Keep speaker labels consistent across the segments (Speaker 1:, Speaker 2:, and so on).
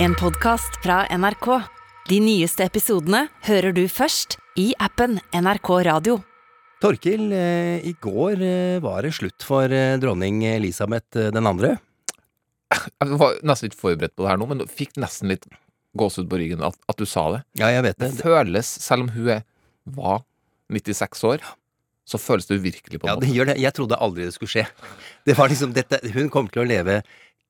Speaker 1: En podcast fra NRK. De nyeste episodene hører du først i appen NRK Radio.
Speaker 2: Torkil, eh, i går eh, var det slutt for eh, dronning Elisabeth den andre.
Speaker 3: Jeg var nesten litt forberedt på det her nå, men fikk nesten litt gåsehud på ryggen at, at du sa det.
Speaker 2: Ja, jeg vet
Speaker 3: Det
Speaker 2: det.
Speaker 3: føles, selv om hun er, var 96 år, så føles det uvirkelig på en
Speaker 2: Ja, det gjør det. Jeg trodde aldri det skulle skje. Det var liksom dette Hun kommer til å leve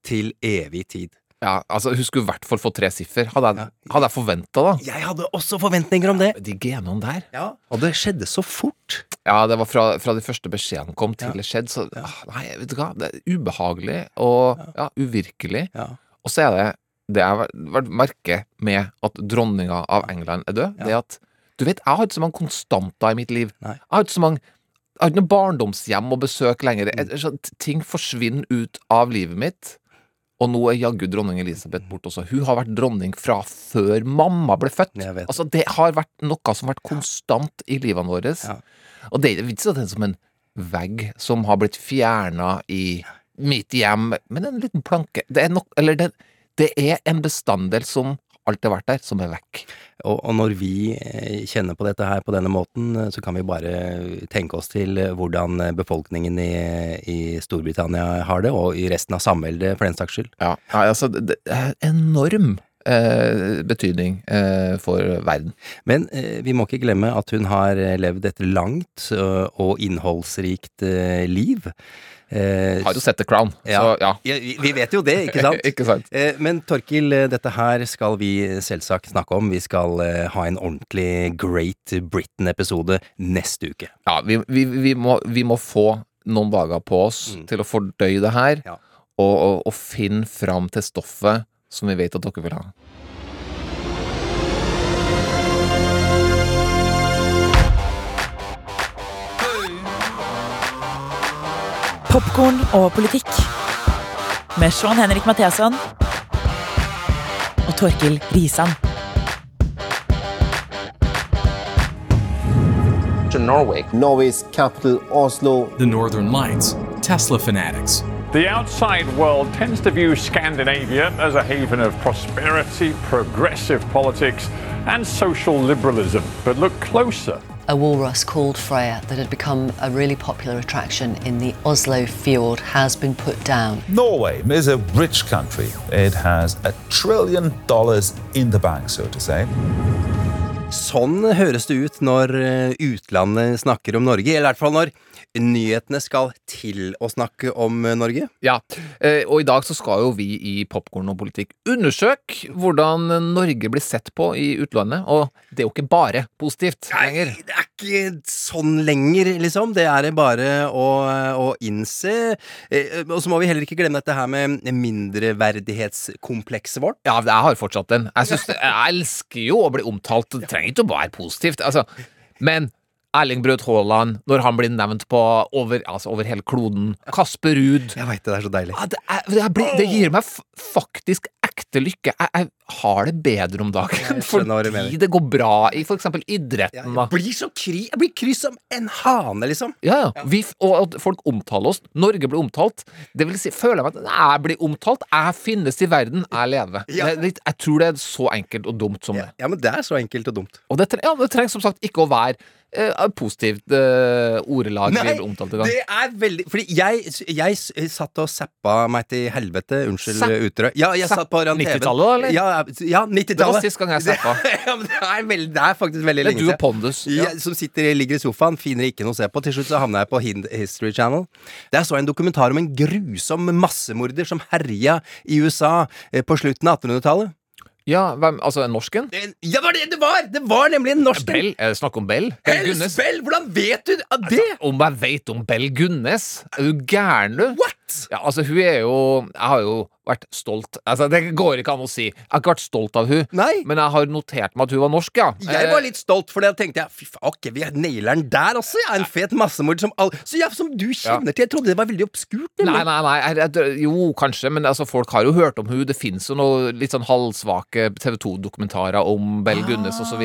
Speaker 2: til evig tid.
Speaker 3: Ja, altså Hun skulle i hvert fall få tre siffer. Hadde jeg, hadde jeg forventa, da.
Speaker 2: Jeg hadde også forventninger om det.
Speaker 3: De genene der.
Speaker 2: Ja, Og det skjedde så fort.
Speaker 3: Ja, det var fra, fra de første beskjedene kom til det skjedde, så ah, Nei, vet du hva. Det er ubehagelig og ja, uvirkelig.
Speaker 2: Ja.
Speaker 3: Og så er det det jeg har vært merke med at dronninga av England er død, det er at Du vet, jeg har ikke så mange konstanter i mitt liv.
Speaker 2: Nei.
Speaker 3: Jeg har ikke så mange Jeg har ikke noe barndomshjem å besøke lenger. Jeg- ting forsvinner ut av livet mitt. Og nå er jaggu dronning Elisabeth borte også. Hun har vært dronning fra før mamma ble født. Altså, det har vært noe som har vært konstant i livene våre.
Speaker 2: Ja.
Speaker 3: Og det er ikke sånn som en vegg som har blitt fjerna i mitt hjem, men en liten planke. Det er nok Eller det, det er en bestanddel som alltid har vært der, som er vekk.
Speaker 2: Og, og når vi eh, kjenner på dette her på denne måten, eh, så kan vi bare tenke oss til eh, hvordan befolkningen i, i Storbritannia har det, og i resten av samveldet for den saks skyld.
Speaker 3: Ja, altså, det, det er enorm eh, betydning eh, for verden.
Speaker 2: Men eh, vi må ikke glemme at hun har levd et langt og innholdsrikt eh, liv. Eh,
Speaker 3: Har jo sett The Crown,
Speaker 2: Ja.
Speaker 3: så ja.
Speaker 2: ja, vi vi vet jo det, ikke sant?
Speaker 3: Ikke sant?
Speaker 2: Eh, Men Torkil, eh, dette her skal vi selvsagt snakke om. Vi skal eh, ha en ordentlig Great Britain-episode neste uke.
Speaker 3: Ja, vi, vi, vi, må, vi må få noen dager på oss
Speaker 2: Mm.
Speaker 3: til å fordøye det her,
Speaker 2: Ja.
Speaker 3: og, og, og finne fram til stoffet som vi vet at dere vil ha.
Speaker 4: Popkorn og politikk. Med Sean Henrik Matheson og Torkil Risan.
Speaker 3: To Norway.
Speaker 5: Norway's capital, Oslo.
Speaker 6: the Northern Lights, Tesla fanatics.
Speaker 7: The outside world tends to view Scandinavia as a haven of prosperity, progressive politics, and social liberalism. But look closer.
Speaker 8: A walrus called Freya that had become a really popular attraction in the Oslo fjord has been put down.
Speaker 9: Norway is a rich country. It has a trillion dollars in the bank, so to say.
Speaker 2: Sånn høres det ut når eh, utlandet snakker om Norge, eller i hvert fall når nyhetene skal til å snakke om eh, Norge.
Speaker 3: Ja, eh, og i dag så skal jo vi i Popkorn og politikk undersøke hvordan Norge blir sett på i utlandet, og det er jo ikke bare positivt lenger.
Speaker 2: det er ikke sånn lenger, liksom. Det er bare å, å innse. Eh, Og så må vi heller ikke glemme dette her med mindreverdighetskomplekset vårt.
Speaker 3: Ja, jeg har fortsatt den. Jeg, synes, jeg elsker jo å bli omtalt, det trenger ikke å være positivt. Altså. Men Erling Braut Haaland, når han blir nevnt på over, altså over hele kloden, Kasper Ruud
Speaker 2: Jeg veit det, det er så deilig.
Speaker 3: ja, det, er, det, er, det gir meg faktisk ekte lykke. Jeg, jeg har det bedre om dagen fordi det går bra i for eksempel idretten.
Speaker 2: Jeg blir så kry, jeg blir kry som en hane, liksom.
Speaker 3: Ja, ja. Vi, og at folk omtaler oss. Norge blir omtalt. Det vil si, føler jeg meg at jeg blir omtalt. Jeg finnes i verden. Jeg lever.
Speaker 2: Ja.
Speaker 3: Jeg, jeg tror det er så enkelt og dumt som
Speaker 2: Ja,
Speaker 3: det.
Speaker 2: ja, men det er så enkelt og dumt.
Speaker 3: Og det, ja, det trengs som sagt ikke å være eh, positivt uh, ordelag Nei, blir omtalt i dag.
Speaker 2: det er veldig Fordi jeg, jeg satt og zappa meg til helvete. Unnskyld
Speaker 3: Zapp-
Speaker 2: uttrykket. Ja, jeg satt på
Speaker 3: 90-tallet, da, eller?
Speaker 2: Ja, ja 90-tallet.
Speaker 3: Det var sist gang jeg zappa.
Speaker 2: ja, men det, er veldig, det er faktisk veldig
Speaker 3: Det er du og
Speaker 2: Pondus.
Speaker 3: Pondus.
Speaker 2: Jeg, som sitter, ligger i sofaen, finner ikke noe å se på. Til slutt så havna jeg på Hind History Channel. Der så jeg en dokumentar om en grusom massemorder som herja i USA eh, på slutten av 1800-tallet.
Speaker 3: Ja, hvem, altså en norsken?
Speaker 2: Det- Ja, det var det det var! Det var nemlig en norsk
Speaker 3: Bell? Det snakk om Bell? Bell
Speaker 2: Hells
Speaker 3: Gunnes?
Speaker 2: Bell! Hvordan vet du av det?
Speaker 3: Om jeg vet om Bell Gunnes? Er du gæren, du?
Speaker 2: What?
Speaker 3: Ja, altså, hun er jo Jeg har jo vært stolt Altså, det går ikke an å si. Jeg har ikke vært stolt av hun
Speaker 2: Nei.
Speaker 3: men jeg har notert meg at hun var norsk, ja.
Speaker 2: Jeg var litt stolt, for det tenkte jeg Fy faen, ok, vi nailer den der også. Ja, en fet massemord som all... Så ja, som du kjenner til. Jeg trodde det var veldig obskurt.
Speaker 3: Nei, nei, nei. Jeg, jeg, jo, kanskje, men altså, folk har jo hørt om hun Det fins jo noe litt sånn halvsvake TV 2-dokumentarer om Bell Gunnes osv.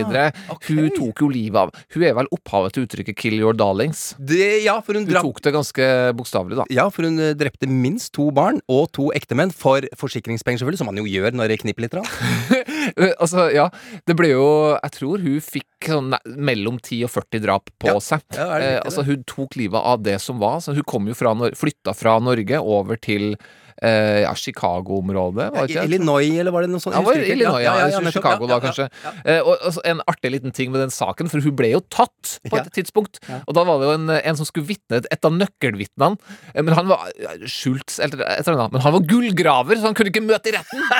Speaker 2: ok.
Speaker 3: Hun tok jo livet av Hun er vel opphavet til uttrykket 'kill your darlings'.
Speaker 2: Det, ja, for hun
Speaker 3: Hun
Speaker 2: drap
Speaker 3: tok det ganske bokstavelig, da.
Speaker 2: ja, for hun eh, drepte minst to barn og to ektemenn for forsikringspenger, selvfølgelig, som man jo gjør når det knipper litt.
Speaker 3: Eh, altså, ja, det ble jo Jeg tror hun fikk sånn mellom 10 og 40 drap på
Speaker 2: Ja.
Speaker 3: seg.
Speaker 2: Ja, det det
Speaker 3: eh, altså, hun tok livet av det som var. Så hun kom jo fra flytta fra Norge over til ja, Chicago-området.
Speaker 2: Illinois, eller var det noe sånt?
Speaker 3: Ja, var. Illinois, ja, ja,
Speaker 2: ja
Speaker 3: Chicago da, kanskje. Eh, og En artig liten ting med den saken, for hun ble jo tatt på et tidspunkt. Og da var det jo en, en som skulle vitne, et av nøkkelvitnene. Eh, Men han var Schultz eller et eller annet. Men han var gullgraver, så han kunne ikke møte i retten!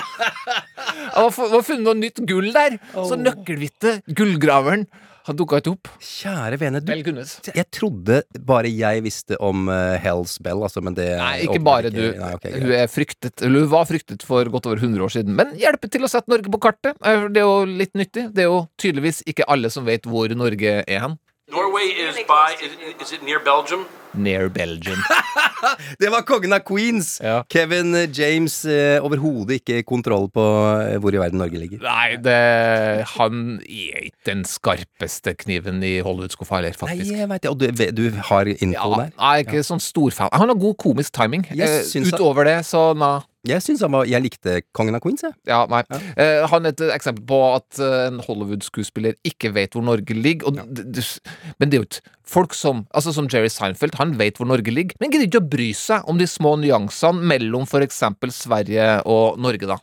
Speaker 3: Han var funnet noe nytt gull der! Så nøkkelvitnet, gullgraveren, han dukka ikke opp.
Speaker 2: Kjære vene, du, jeg trodde bare jeg visste om uh, Hells Bell, altså, men det
Speaker 3: Nei, ikke
Speaker 2: bare
Speaker 3: bare du.
Speaker 2: Nei, okay,
Speaker 3: hun er fryktet Eller hun var fryktet for godt over 100 år siden. Men hjelper til å sette Norge på kartet. Eh, Det er jo litt nyttig. Det er jo tydeligvis ikke alle som vet hvor Norge er hen.
Speaker 10: Norway is by, is, is it near Belgium?
Speaker 3: Near Belgium.
Speaker 2: Det var kongen av Queens!
Speaker 3: Ja.
Speaker 2: Kevin eh, James eh, overhodet ikke kontroll på eh, hvor i verden Norge ligger.
Speaker 3: Nei, det, han er ikke den skarpeste kniven i Hollywood-skuffa heller,
Speaker 2: Nei,
Speaker 3: faktisk.
Speaker 2: jeg vet det. Og du, du har info
Speaker 3: Ja,
Speaker 2: der?
Speaker 3: jeg er ikke sånn storfan. Han har god komisk timing.
Speaker 2: Yes,
Speaker 3: Eh,
Speaker 2: syns at-
Speaker 3: Utover det, så na.
Speaker 2: Jeg syns han var Jeg likte kongen av Queens, jeg.
Speaker 3: Ja, nei. Eh, han er et eksempel på at eh, en Hollywood-skuespiller ikke vet hvor Norge ligger. D- men det er jo ikke folk som Altså som Jerry Seinfeld, han vet hvor Norge ligger, men gidder ikke å bry seg om de små nyansene mellom for eksempel Sverige og Norge, da.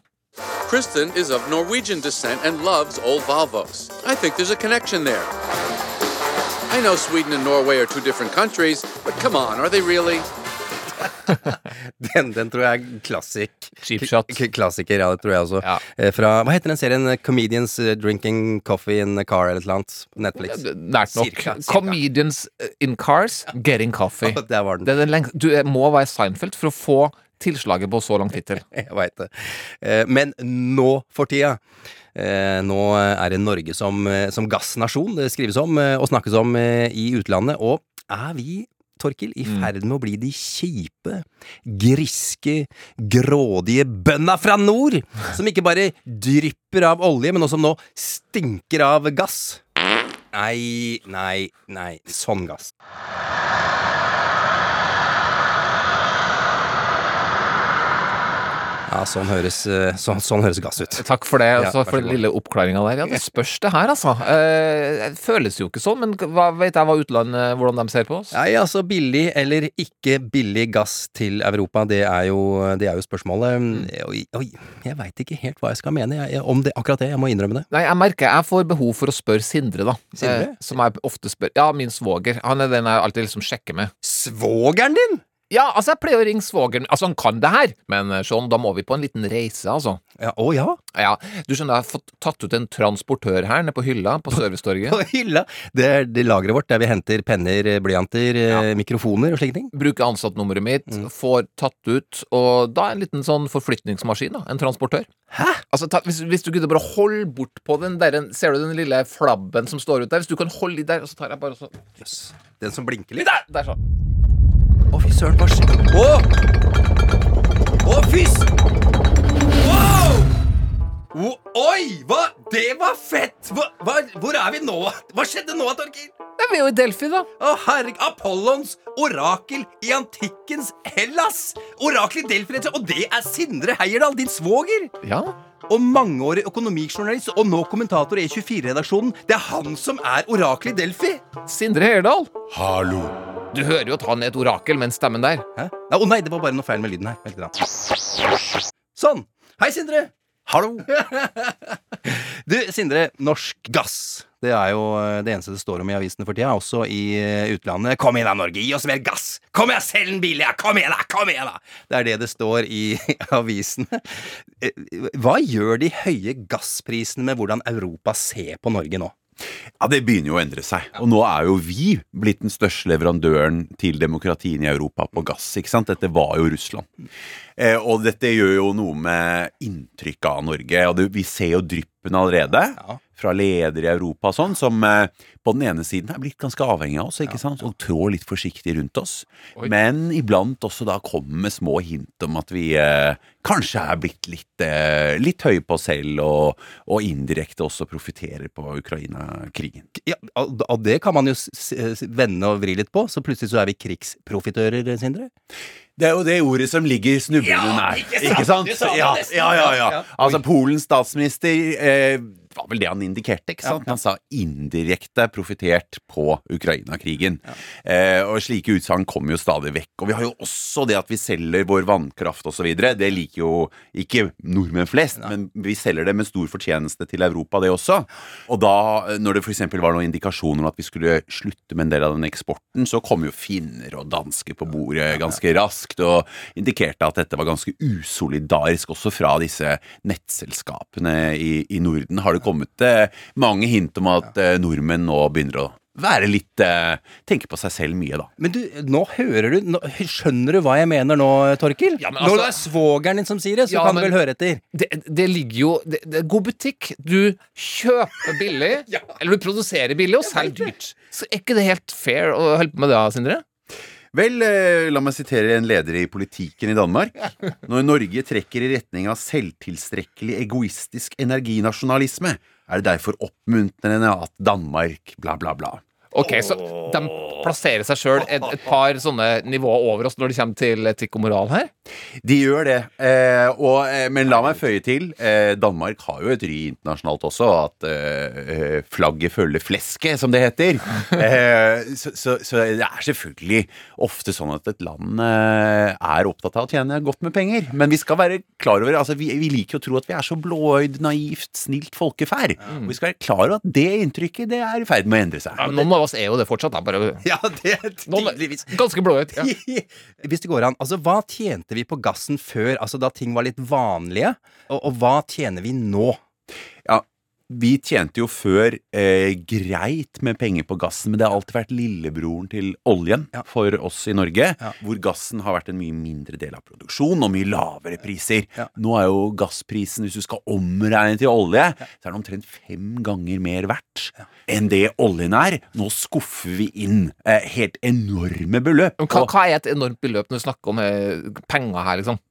Speaker 10: Kristen is of Norwegian descent and loves old Volvos. I think there's a connection there. I know Sweden and Norway are two different countries, but come on, are they really?
Speaker 2: Den, den tror jeg er klassik.
Speaker 3: Cheap shot.
Speaker 2: K klassiker, ja, det tror jeg også.
Speaker 3: Ja.
Speaker 2: Eh, Fra, hva heter den serien? Comedians eh, Drinking Coffee in a Car, eller et eller annet? Netflix.
Speaker 3: Nært nok.
Speaker 2: Cirka, cirka.
Speaker 3: Comedians in cars, getting coffee.
Speaker 2: Der var den.
Speaker 3: Det den lengste. Du eh, må være Seinfeld for å få tilslaget på så lang tittel.
Speaker 2: Jeg veit det. Eh, Men nå for tida eh, Nå er det Norge som, eh, som gassnasjon det skrives om eh, og snakkes om eh, i utlandet. Og er vi, Torkil, i ferd med å bli de kjipe, griske, grådige bønda fra nord? Som ikke bare drypper av olje, men også nå stinker av gass? Nei, nei, nei. Sånn gass. Ja, sånn høres, så, sånn, høres gass ut.
Speaker 3: Takk for det,
Speaker 2: Ja,
Speaker 3: altså, for den lille oppklaringa der. Ja, det spørs det her, altså. Eh, det føles jo ikke sånn, men hva vet jeg hva utlandet, hvordan de ser på oss?
Speaker 2: Nei, altså billig eller ikke billig gass til Europa, det er jo, det er jo spørsmålet. Oi, oi, jeg veit ikke helt hva jeg skal mene jeg- om det, akkurat det. Jeg må innrømme det.
Speaker 3: Nei, jeg merker jeg får behov for å spørre Sindre, da.
Speaker 2: Sindre?
Speaker 3: Eh, som jeg ofte spør. Ja, min svoger. Han er den jeg alltid liksom sjekker med.
Speaker 2: Svogeren din!
Speaker 3: Ja, altså, jeg pleier å ringe svogeren. Altså, han kan det her, men sånn, da må vi på en liten reise, altså.
Speaker 2: Ja, å ja?
Speaker 3: Ja, du skjønner, jeg har fått tatt ut en transportør her nede på hylla på Servicetorget.
Speaker 2: På hylla! Det er det lageret vårt der vi henter penner, blyanter, ja. mikrofoner og slike ting.
Speaker 3: Bruker ansattnummeret mitt,
Speaker 2: Mm.
Speaker 3: får tatt ut, og da en liten sånn forflytningsmaskin, da. En transportør.
Speaker 2: Hæ?
Speaker 3: Altså, ta, hvis, hvis du kunne bare holde bort på den der Ser du den lille flabben som står ut der? Hvis du kan holde i der, og så tar jeg bare så
Speaker 2: Jøss. Den som blinker litt.
Speaker 3: Der! Der, sånn.
Speaker 2: Å, fy søren, hva skjer? Å! Å, fy! Wo- Oi! Hva? Det var fett! Hva, hva, hvor er vi nå? Hva skjedde nå, Torkil?
Speaker 3: Ja, vi er jo i Delfi, da.
Speaker 2: Å, herregud. Apollons orakel i antikkens Hellas. Orakel i Delfi, og det er Sindre Heierdal, din svoger.
Speaker 3: Ja.
Speaker 2: Og mangeårig økonomijournalist, og nå kommentator i E24-redaksjonen. Det er han som er orakel i Delfi.
Speaker 3: Sindre Heierdal.
Speaker 2: Hallo.
Speaker 3: Du hører jo at han er et orakel med den stemmen der.
Speaker 2: Å nei, oh, nei, det var bare noe feil med lyden her. Sånn. Hei, Sindre. Hallo. du, Sindre. Norsk gass. Det er jo eh, det eneste det står om i avisene for tida, også i eh, utlandet. Kom igjen da, Norge, gi oss mer gass! Kom igjen, selg den billig! Kom igjen, da! Kom igjen, da! Det er det det står i avisene. Eh, Hva gjør de høye gassprisene med hvordan Europa ser på Norge nå?
Speaker 11: Ja, Det begynner jo å endre seg. Og nå er jo vi blitt den største leverandøren til demokratien i Europa på gass. ikke sant? Dette var jo Russland. Eh, og dette gjør jo noe med inntrykket av Norge. Og det, vi ser jo dryppene allerede fra ledere i Europa og sånn, som eh, på den ene siden er blitt ganske avhengig av oss ikke sant? og trår litt forsiktig rundt oss. Men iblant også da kommer med små hint om at vi eh, kanskje er blitt litt, eh, litt høye på oss selv, og, og indirekte også profitterer på Ukraina-krigen.
Speaker 2: Ja, og det kan man jo vende og vri litt på, så plutselig så er vi krigsprofitører, Sindre.
Speaker 11: Det er jo det ordet som ligger snublende nær. Ikke sant?
Speaker 2: Du sa det
Speaker 11: Ja, ja, ja, ja.
Speaker 2: Ja.
Speaker 11: Altså, Polens statsminister eh, var vel det han indikerte, ikke sant? Han sa indirekte profitert på Ukraina-krigen. Eh, og slike utsagn kommer jo stadig vekk. Og vi har jo også det at vi selger vår vannkraft osv. Det liker jo ikke nordmenn flest, men vi selger det med stor fortjeneste til Europa, det også. Og da, når det f.eks. var noen indikasjoner om at vi skulle slutte med en del av den eksporten, så kom jo finner og dansker på bordet ganske raskt og indikerte at dette var ganske usolidarisk også fra disse nettselskapene i, i Norden. Har det kommet eh, mange hint om at eh, nordmenn nå begynner å være litt eh, Tenke på seg selv mye, da.
Speaker 2: Men du, nå hører du nå, Skjønner du hva jeg mener nå, Torkil?
Speaker 3: Ja, men
Speaker 2: Når det
Speaker 3: altså-
Speaker 2: er svogeren din som sier det, så
Speaker 3: Ja,
Speaker 2: kan du vel høre etter.
Speaker 3: Det, det ligger jo det, det er god butikk. Du kjøper billig, eller du produserer billig og selger dyrt. Så er ikke det helt fair å holde på med det, Sindre?
Speaker 11: Vel, eh, la meg sitere en leder i politikken i Danmark. Når Norge trekker i retning av selvtilstrekkelig egoistisk energinasjonalisme, er det derfor oppmuntrende at Danmark bla, bla, bla.
Speaker 3: Ok, så de plasserer seg sjøl et, et par sånne nivåer over oss når det kommer til etikk og moral her?
Speaker 11: De gjør det. Eh, og, eh, men la meg føye til, eh, Danmark har jo et ry internasjonalt også, at eh, eh, flagget følger flesket, som det heter. Eh, så, så, så det er selvfølgelig ofte sånn at et land er opptatt av å tjene godt med penger. Men vi skal være klar over altså vi, vi liker å tro at vi er så blåøyd, naivt, snilt folkeferd. Og vi skal være klar over at det inntrykket det er i ferd med å endre seg.
Speaker 3: Ja, men noen av oss er jo det fortsatt, da. Bare
Speaker 2: Ja, det er tydeligvis.
Speaker 3: ganske blåøyd. Ja.
Speaker 2: Hvis det går an. Altså, hva tjente vi på gassen før, altså da ting var litt vanlige? Og, og hva tjener vi nå?
Speaker 11: Ja, vi tjente jo før eh, greit med penger på gassen, men det har alltid vært lillebroren til oljen for oss i Norge, hvor gassen har vært en mye mindre del av produksjonen og mye lavere priser. Nå er jo gassprisen, hvis du skal omregne til olje, så er den omtrent fem ganger mer verdt enn det oljen er. Nå skuffer vi inn eh, helt enorme beløp.
Speaker 3: Hva, hva er et enormt beløp når vi snakker om eh, penger her, liksom?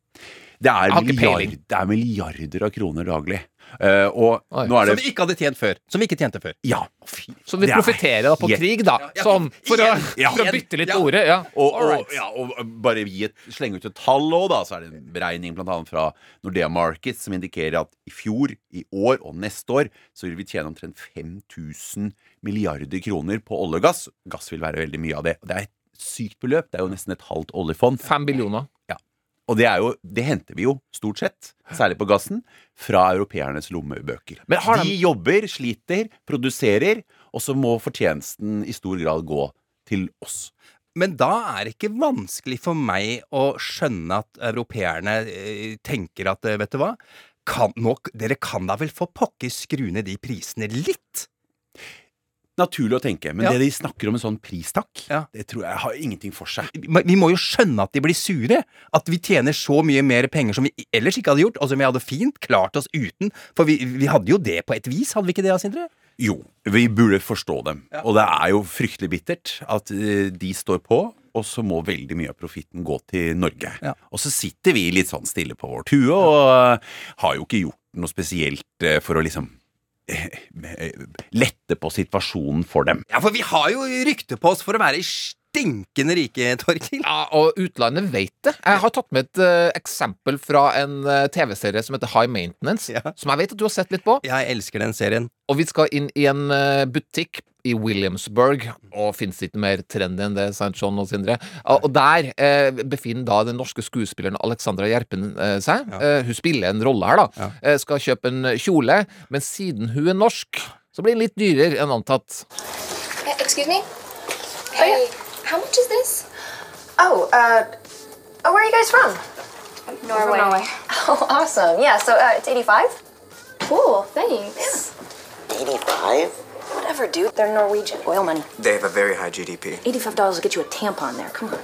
Speaker 11: Det, er milliard, det er milliarder av kroner daglig. Uh, og
Speaker 3: Oi.
Speaker 11: nå er det
Speaker 2: Som vi ikke hadde tjent før. Som vi ikke tjente før.
Speaker 11: Ja, fy.
Speaker 3: Så vi
Speaker 11: Det er
Speaker 3: profitterer da på
Speaker 11: helt-
Speaker 3: krig, da. Sånn, for, å,
Speaker 11: Ja.
Speaker 3: for å bytte litt
Speaker 2: Ja.
Speaker 3: ordet. Ja.
Speaker 11: Og, og, ja, og bare gi et, slenge ut et tall òg, da. Så er det en beregning annet fra Nordea Markets som indikerer at i fjor, i år og neste år så vil vi tjene omtrent 5000 milliarder kroner på olje og gass. Gass vil være veldig mye av det. Og det er et sykt beløp. Det er jo nesten et halvt oljefond.
Speaker 3: Fem billioner.
Speaker 11: Og det, er jo, det henter vi jo stort sett, særlig på gassen, fra europeernes lommebøker. De...
Speaker 3: de-
Speaker 11: jobber, sliter, produserer, og så må fortjenesten i stor grad gå til oss.
Speaker 2: Men da er det ikke vanskelig for meg å skjønne at europeerne eh, tenker at eh, vet du hva, kan, nå, dere kan da vel for pokker skru ned de prisene litt?
Speaker 11: Naturlig å tenke, men
Speaker 2: Ja.
Speaker 11: det de snakker om en sånn pristakk,
Speaker 2: Ja.
Speaker 11: det tror jeg har ingenting for seg.
Speaker 2: Vi må jo skjønne at de blir sure. At vi tjener så mye mer penger som vi ellers ikke hadde gjort, og som vi hadde fint klart oss uten. For vi, vi hadde jo det på et vis, hadde vi ikke det, Sindre?
Speaker 11: Jo, vi burde forstå dem. Og det er jo fryktelig bittert at eh, de står på, og så må veldig mye av profitten gå til Norge.
Speaker 2: Ja.
Speaker 11: Og så sitter vi litt sånn stille på vårt hue og eh, har jo ikke gjort noe spesielt eh, for å liksom lette på situasjonen for dem.
Speaker 2: Ja, for vi har jo rykte på oss for å være stinkende rike, Torkil.
Speaker 3: Ja, og utlandet vet det. Jeg har tatt med et uh, eksempel fra en uh, TV-serie som heter High Maintenance,
Speaker 2: Ja.
Speaker 3: som jeg vet at du har sett litt på.
Speaker 2: Jeg elsker den serien.
Speaker 3: Og vi skal inn i en uh, butikk i Williamsburg, og fins ikke mer trendy enn det, St. John og Sindre? Og der eh, befinner da den norske skuespilleren Alexandra Gjerpen eh, seg. Eh, hun spiller en rolle her, da. Eh, skal kjøpe en kjole, men siden hun er norsk, så blir den litt dyrere enn antatt.
Speaker 12: Uh, excuse me? Hey, how much is this? Oh, uh, oh, where are you guys from?
Speaker 13: Norway.
Speaker 12: Norway. Oh, awesome. Yeah, so uh, it's 85?
Speaker 13: Cool, thanks.
Speaker 12: 85? Whatever, dude. They're Norwegian. Oil money.
Speaker 14: They have a very high GDP.
Speaker 12: $85 will get you a tampon there. Come on.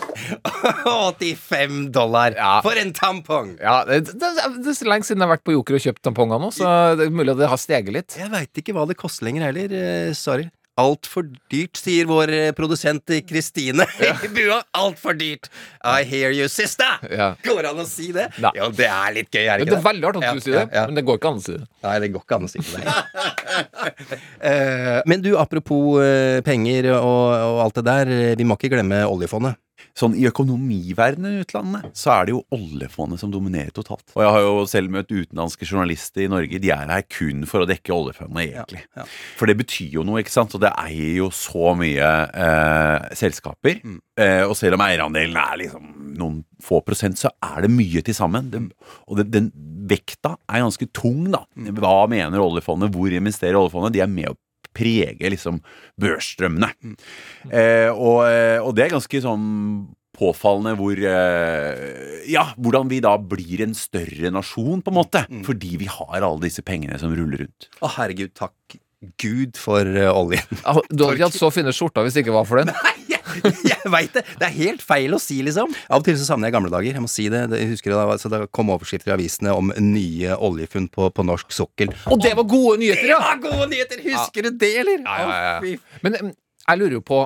Speaker 2: 85 dollar
Speaker 3: Ja.
Speaker 2: for en tampong!
Speaker 3: Ja, det, det, det er så lenge siden jeg har vært på Joker og kjøpt tamponger nå, så det er mulig at det har steget litt.
Speaker 2: Jeg veit ikke hva det koster lenger heller. eh, Sorry. Altfor dyrt, sier vår eh, produsent eh, Kristine i bua. Altfor dyrt! I hear you, sister!
Speaker 3: Ja.
Speaker 2: Går det an å si det?
Speaker 3: Nei.
Speaker 2: Ja, det er litt gøy, er det ikke Det
Speaker 3: er veldig rart at du sier det,
Speaker 2: ja, ja.
Speaker 3: men det går ikke an å si det.
Speaker 2: Nei, det går ikke an å si det. uh, Men du, apropos uh, penger og, og alt det der. Vi må ikke glemme oljefondet.
Speaker 11: Sånn i økonomiverdenen i utlandet, så er det jo oljefondet som dominerer totalt. Og jeg har jo selv møtt utenlandske journalister i Norge. De er her kun for å dekke oljefondet, egentlig. For det betyr jo noe, ikke sant? Og det eier jo så mye eh, selskaper. Eh, og selv om eierandelen er liksom noen få prosent, så er det mye til sammen. Det, og det, den vekta er ganske tung, da. Hva mener oljefondet? Hvor investerer oljefondet? De er med å prege liksom børsstrømmene. Eh, og, eh, og det er ganske sånn påfallende hvor eh, Ja, hvordan vi da blir en større nasjon, på en måte. Fordi vi har alle disse pengene som ruller rundt.
Speaker 2: Å, herregud, takk Gud for uh, oljen.
Speaker 3: Du hadde ikke hatt så fine skjorter hvis det ikke var for den.
Speaker 2: jeg veit det! Det er helt feil å si, liksom. Av og til så savner jeg gamle dager. Jeg må si det. jeg husker da, så det kom overskrifter i avisene om nye oljefunn på, på norsk sokkel.
Speaker 3: Og det var gode nyheter, ja!
Speaker 2: Det var gode nyheter! Husker du det, eller?
Speaker 3: Ja, ja, ja. Men jeg lurer jo på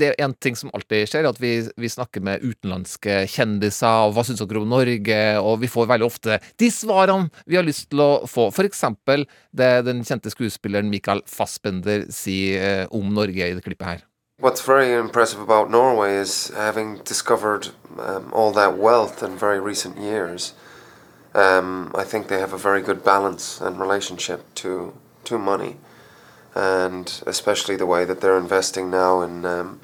Speaker 3: Det er en ting som alltid skjer, at vi, vi snakker med utenlandske kjendiser, og hva syns dere om Norge, og vi får veldig ofte de svarene vi har lyst til å få. For eksempel det den kjente skuespilleren Michael Fassbender sier eh, om Norge i det klippet her.
Speaker 14: What's very impressive about Norway is having discovered um, all that wealth in very recent years. Um, I think they have a very good balance and relationship to to money, and especially the way that they're investing now in um,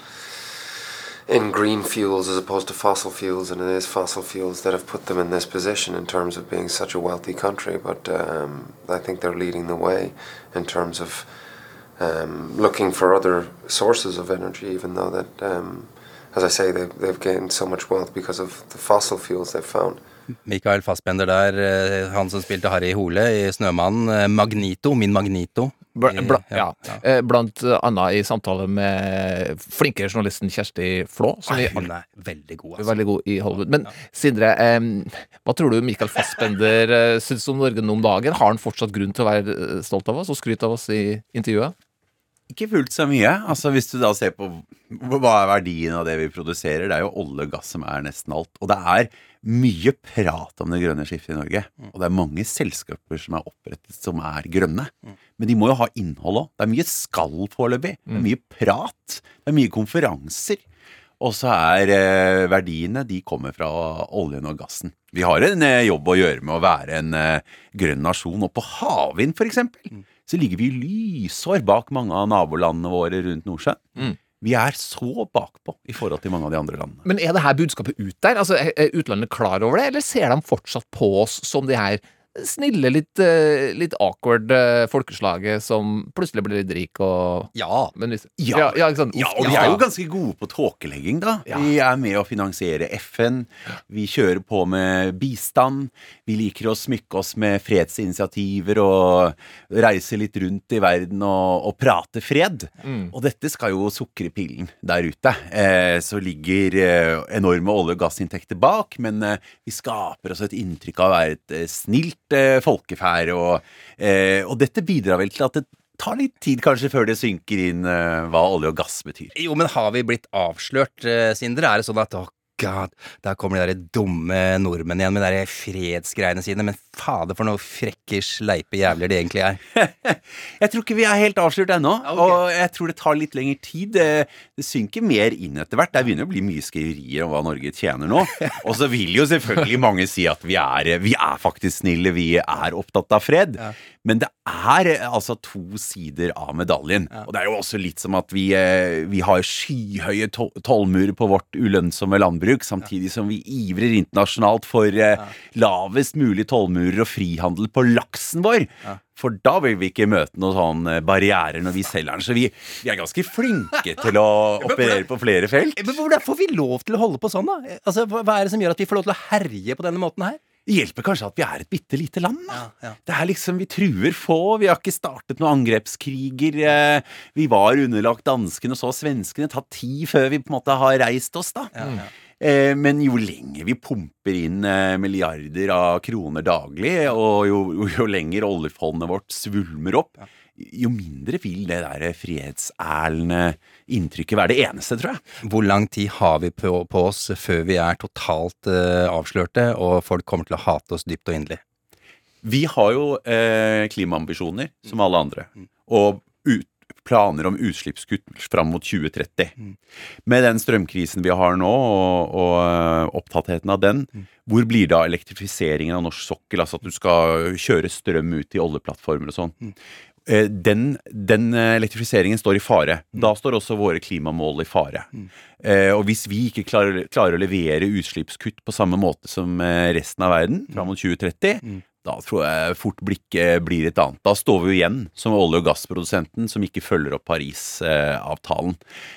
Speaker 14: in green fuels as opposed to fossil fuels, and it is fossil fuels that have put them in this position in terms of being such a wealthy country. But um, I think they're leading the way in terms of um, looking for other sources of energy, even though that, um, as I say, they've, they've gained so much wealth because of the fossil fuels they've found.
Speaker 2: Mikael Fassbender der, eh, han som spilte Harry Hole i Snømannen. eh, Magnito, min Magnito.
Speaker 3: Bl
Speaker 2: bl
Speaker 3: ja. ja. Eh, Blant annet i samtale med flinke journalisten Kjersti Flå. Som
Speaker 2: Nei, hun er veldig god, altså.
Speaker 3: Veldig god i Hollywood. Men Sindre, eh, hva tror du Michael Fassbender syns om Norge nå om dagen? Har han fortsatt grunn til å være stolt av oss og skryte av oss i intervjuet?
Speaker 11: Ikke fullt så mye. Altså Hvis du da ser på hva er verdien av det vi produserer, det er jo olje og gass som er nesten alt. Og det er mye prat om det grønne skiftet i Norge. Og det er mange selskaper som er opprettet som er grønne. Men de må jo ha innhold òg. Det er mye skall foreløpig. Det er mye prat. Det er mye konferanser. Og så er eh, verdiene De kommer fra oljen og gassen. Vi har en eh, jobb å gjøre med å være en eh, grønn nasjon. Og på havvind, for eksempel, så ligger vi lysår bak mange av nabolandene våre rundt Nordsjøen. Vi er så bakpå i forhold til mange av de andre landene.
Speaker 3: Men er det her budskapet ut der? Altså, Er er utlandet klar over det, eller ser de fortsatt på oss som de her snille, litt, eh, litt awkward eh, folkeslaget som plutselig blir litt rik og
Speaker 2: Ja.
Speaker 3: Men hvis,
Speaker 11: Ja.
Speaker 3: ja, ja?
Speaker 11: Ja, og vi er jo ganske gode på tåkelegging, da. Vi er med å finansiere FN. Vi kjører på med bistand. Vi liker å smykke oss med fredsinitiativer og reise litt rundt i verden og, og prate fred.
Speaker 3: Mm.
Speaker 11: Og dette skal jo sukre pillen der ute. Eh, så ligger eh, enorme olje- og gassinntekter bak, men eh, vi skaper oss et inntrykk av å være et eh, snilt eh, folkeferd. Og, eh, og dette bidrar vel til at det tar litt tid kanskje før det synker inn eh, hva olje og gass betyr.
Speaker 2: Jo, men har vi blitt avslørt, eh, Sindre? Er det sånn at god, der kommer de der dumme nordmenn igjen med de der fredsgreiene sine, men fader for noe frekke, sleipe jævler de egentlig er.
Speaker 11: Jeg tror ikke vi er helt avslørt ennå, og jeg tror det tar litt lengre tid. Det, det synker mer inn etter hvert. Det begynner å bli mye skriverier om hva Norge tjener nå. Og så vil jo selvfølgelig mange si at vi er, vi er faktisk snille, vi er opptatt av fred. Men det er eh, altså to sider av medaljen. Og det er jo også litt som at vi, eh, vi har skyhøye to- tollmurer på vårt ulønnsomme landbruk, samtidig som vi ivrer internasjonalt for eh, lavest mulig tollmurer og frihandel på laksen vår. For da vil vi ikke møte noen sånne barrierer når vi selger den. Så vi, vi er ganske flinke til å operere på flere felt.
Speaker 2: Men hvordan får vi lov til å holde på sånn, da? Altså, hva er det som gjør at vi får lov til å herje på denne måten her?
Speaker 11: Det hjelper kanskje at vi er et bitte lite land. Da. Det er liksom, Vi truer få. Vi har ikke startet noen angrepskriger. eh, Vi var underlagt danskene og så svenskene. Tar tid før vi på en måte har reist oss, da. Eh, Men jo lenger vi pumper inn eh, milliarder av kroner daglig, og jo, jo, jo lenger oljefondet vårt svulmer opp, jo mindre vil det der frihetsærende inntrykket være det eneste, tror jeg.
Speaker 2: Hvor lang tid har vi på, på oss før vi er totalt uh, avslørte, og folk kommer til å hate oss dypt og inderlig?
Speaker 11: Vi har jo eh, klimaambisjoner, som alle andre. Og ut, planer om utslippskutt fram mot 2030. Med den strømkrisen vi har nå, og, og eh, opptattheten av den, hvor blir da elektrifiseringen av norsk sokkel? Altså at du skal kjøre strøm ut i oljeplattformer og sånn. Mm. Den, den eh, elektrifiseringen står i fare. Da står også våre klimamål i fare. Eh, og hvis vi ikke klarer, klarer å levere utslippskutt på samme måte som resten av verden fram mot 2030, da tror jeg fort blikket blir et annet. Da står vi jo igjen som olje- og gassprodusenten som ikke følger opp Paris-avtalen.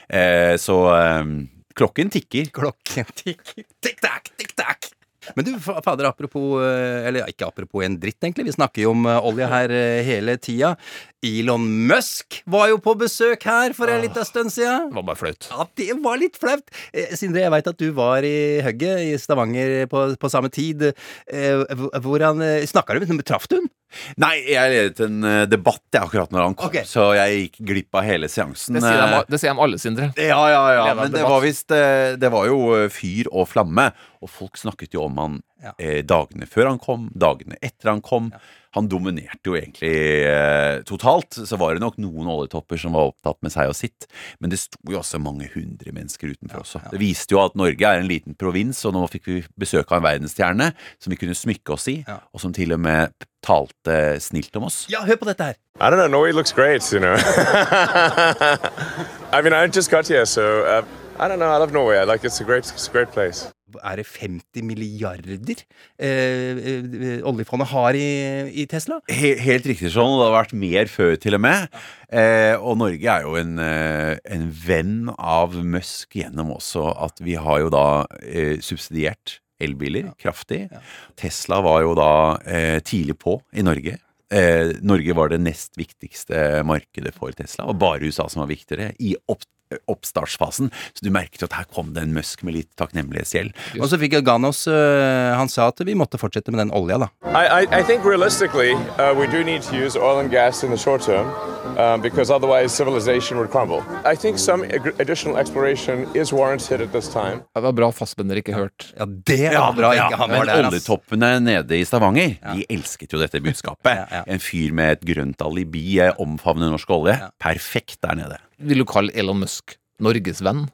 Speaker 11: Eh, så eh, klokken tikker.
Speaker 2: Klokken tikker. Tikk-takk, tikk-takk. Men du, fader, apropos eh, Eller ikke apropos en dritt, egentlig. Vi snakker jo om eh, olje her eh, hele tida. Elon Musk var jo på besøk her for en liten stund siden.
Speaker 3: Det var bare flaut.
Speaker 2: Ja, det var litt flaut. Sindre, jeg veit at du var i hugget i Stavanger på, på samme tid. Hvordan Snakka du med Traff du den?
Speaker 11: Nei, jeg ledet en eh, debatt jeg akkurat når han kom, så jeg gikk glipp av hele seansen.
Speaker 3: Det sier, de,
Speaker 11: Eh,
Speaker 3: det sier de alle, Sindre.
Speaker 11: Ja, ja, ja, men det
Speaker 3: debatt.
Speaker 11: var visst eh, Det var jo eh, fyr og flamme. Og folk snakket jo om han eh, dagene før han kom, dagene etter han kom. Han dominerte jo egentlig eh, totalt. Så var det nok noen oljetopper som var opptatt med seg og sitt. Men det sto jo også mange hundre mennesker utenfor også. Det viste jo at Norge er en liten provins, og nå fikk vi besøk av en verdensstjerne som vi kunne smykke oss i, og som til og med talte snilt om oss.
Speaker 2: Ja, hør på dette her.
Speaker 15: I don't know. Norway looks great, you know. I mean, I just got here, so uh, I don't know. I love Norway. I like it's a great, it's a great place.
Speaker 2: Er det 50 milliarder eh, eh, oljefondet har i, i Tesla?
Speaker 11: He helt riktig sånn, og det har vært mer før til og med. Eh, og Norge er jo en, eh, en venn av Musk gjennom også at vi har jo da eh, subsidiert elbiler kraftig. Tesla var jo da eh, tidlig på i Norge. Eh, Norge var det nest viktigste markedet for Tesla, og bare USA som var viktigere i opp oppstartsfasen. Så du merket at her kom det en Musk med litt takknemlighetsgjeld.
Speaker 2: Og så fikk Ganos eh, Han sa at vi måtte fortsette med den olja, da.
Speaker 15: I, I, I think realistically, uh, we do need to use oil and gas in the short term um, because otherwise civilization would crumble. I think some additional exploration is warranted at this time.
Speaker 3: Det var bra fastbender ikke hørt.
Speaker 2: Ja, det var bra ikke han var der,
Speaker 11: oljetoppene nede i Stavanger, de elsket jo dette budskapet. En fyr med et grønt alibi eh, omfavner norsk olje. Perfekt der nede.
Speaker 3: Vil du kalle Elon Musk Norges venn?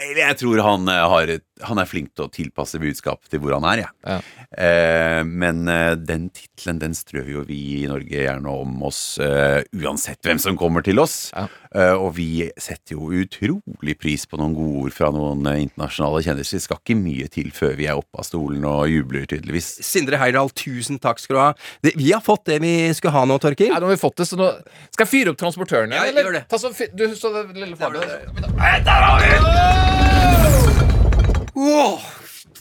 Speaker 11: Jeg tror han, eh, har, et- han er flink til å tilpasse budskapet til hvor han er, jeg. Eh, men eh, den tittelen den strør jo vi i Norge gjerne om oss eh, uansett hvem som kommer til oss. Eh, og vi setter jo utrolig pris på noen gode ord fra noen eh, internasjonale kjendiser. Det skal ikke mye til før vi er oppe av stolen og jubler, tydeligvis.
Speaker 2: Sindre Heyerdahl, tusen takk skal du ha. Det, vi har fått det vi skulle ha nå, Torkil.
Speaker 3: Ja, nå har vi fått det, så nå Skal jeg fyre opp transportørene,
Speaker 2: Ja,
Speaker 3: eller?
Speaker 2: gjør det.
Speaker 3: Ta så, du, så det lille flagget.
Speaker 2: Åh,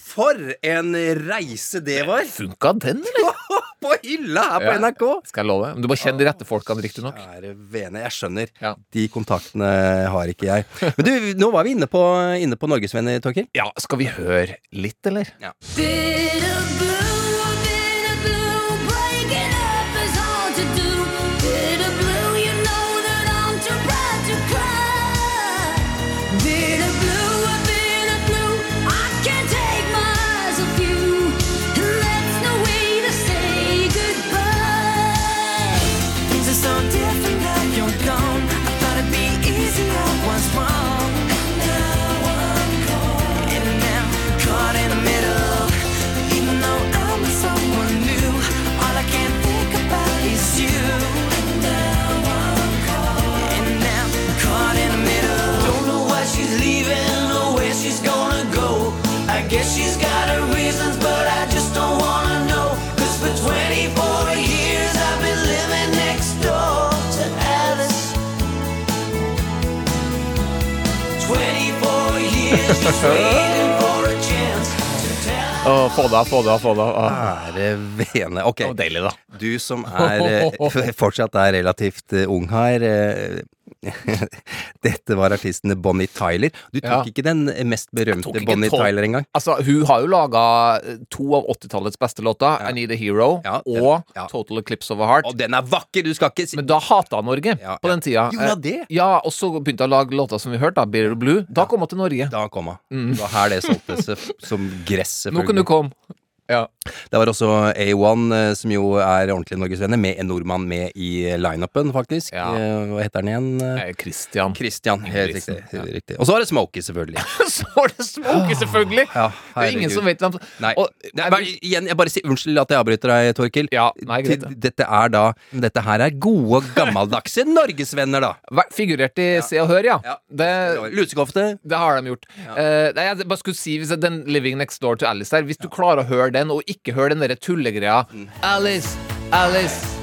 Speaker 2: for en reise det var!
Speaker 3: Funka den, eller?
Speaker 2: på hylla her på
Speaker 3: Ja.
Speaker 2: NRK!
Speaker 3: Skal jeg love? Men Du må kjenne de rette folkene, riktignok.
Speaker 2: Kjære vene, jeg skjønner. De kontaktene har ikke jeg. Men du, nå var vi inne på, inne på Norgesvenner, Torkil.
Speaker 3: Ja, skal vi høre litt, eller?
Speaker 2: Ja.
Speaker 3: Å, få det av, få det av, få det av.
Speaker 2: Ære vene. Ok.
Speaker 3: Det var deilig, da.
Speaker 2: Du som er eh, fortsatt er relativt eh, ung her. eh, Dette var artistene Bonnie Tyler. Du tok
Speaker 3: Ja.
Speaker 2: ikke den mest berømte Bonnie
Speaker 3: tolv-
Speaker 2: Tyler engang.
Speaker 3: Altså, hun har jo laga to av 80-tallets beste låter, I Need a Hero og Total Eclipse of a Heart.
Speaker 2: Og den er vakker! Du skal ikke si
Speaker 3: Men da hata han Norge på den tida.
Speaker 2: Gjorde
Speaker 3: Eh,
Speaker 2: det?
Speaker 3: Ja, og så begynte hun å lage låter som vi hørte, da, Bitter Blue. Da kom hun til Norge.
Speaker 2: Da kom hun.
Speaker 3: Mm.
Speaker 2: Det var her det solgte seg som gress,
Speaker 3: Nå kan du komme.
Speaker 2: Det var også A1, eh, som jo er ordentlige norgesvenner, med en nordmann med i lineupen, faktisk. Ja. Hva heter han igjen?
Speaker 3: Eh, Christian.
Speaker 2: Christian, helt riktig. Ja. riktig. Og så var det Smokey, selvfølgelig.
Speaker 3: Så var det Smokey, selvfølgelig!
Speaker 2: Ja,
Speaker 3: det er ingen som vet hvem
Speaker 2: Nei. Nei, men, igjen, jeg bare sier unnskyld at jeg avbryter deg, Torkil.
Speaker 3: nei, greit,
Speaker 2: Til- Dette er da Dette her er gode, gammeldagse norgesvenner, da.
Speaker 3: Vært Figurert i Se og Hør, ja. Det,
Speaker 2: Lusekofte.
Speaker 3: det har de gjort. Uh, nei, jeg bare skulle si hvis den Living Next Door to Alice her, Hvis du klarer å høre den, og ikke høre den derre tullegreia. Alice, Alice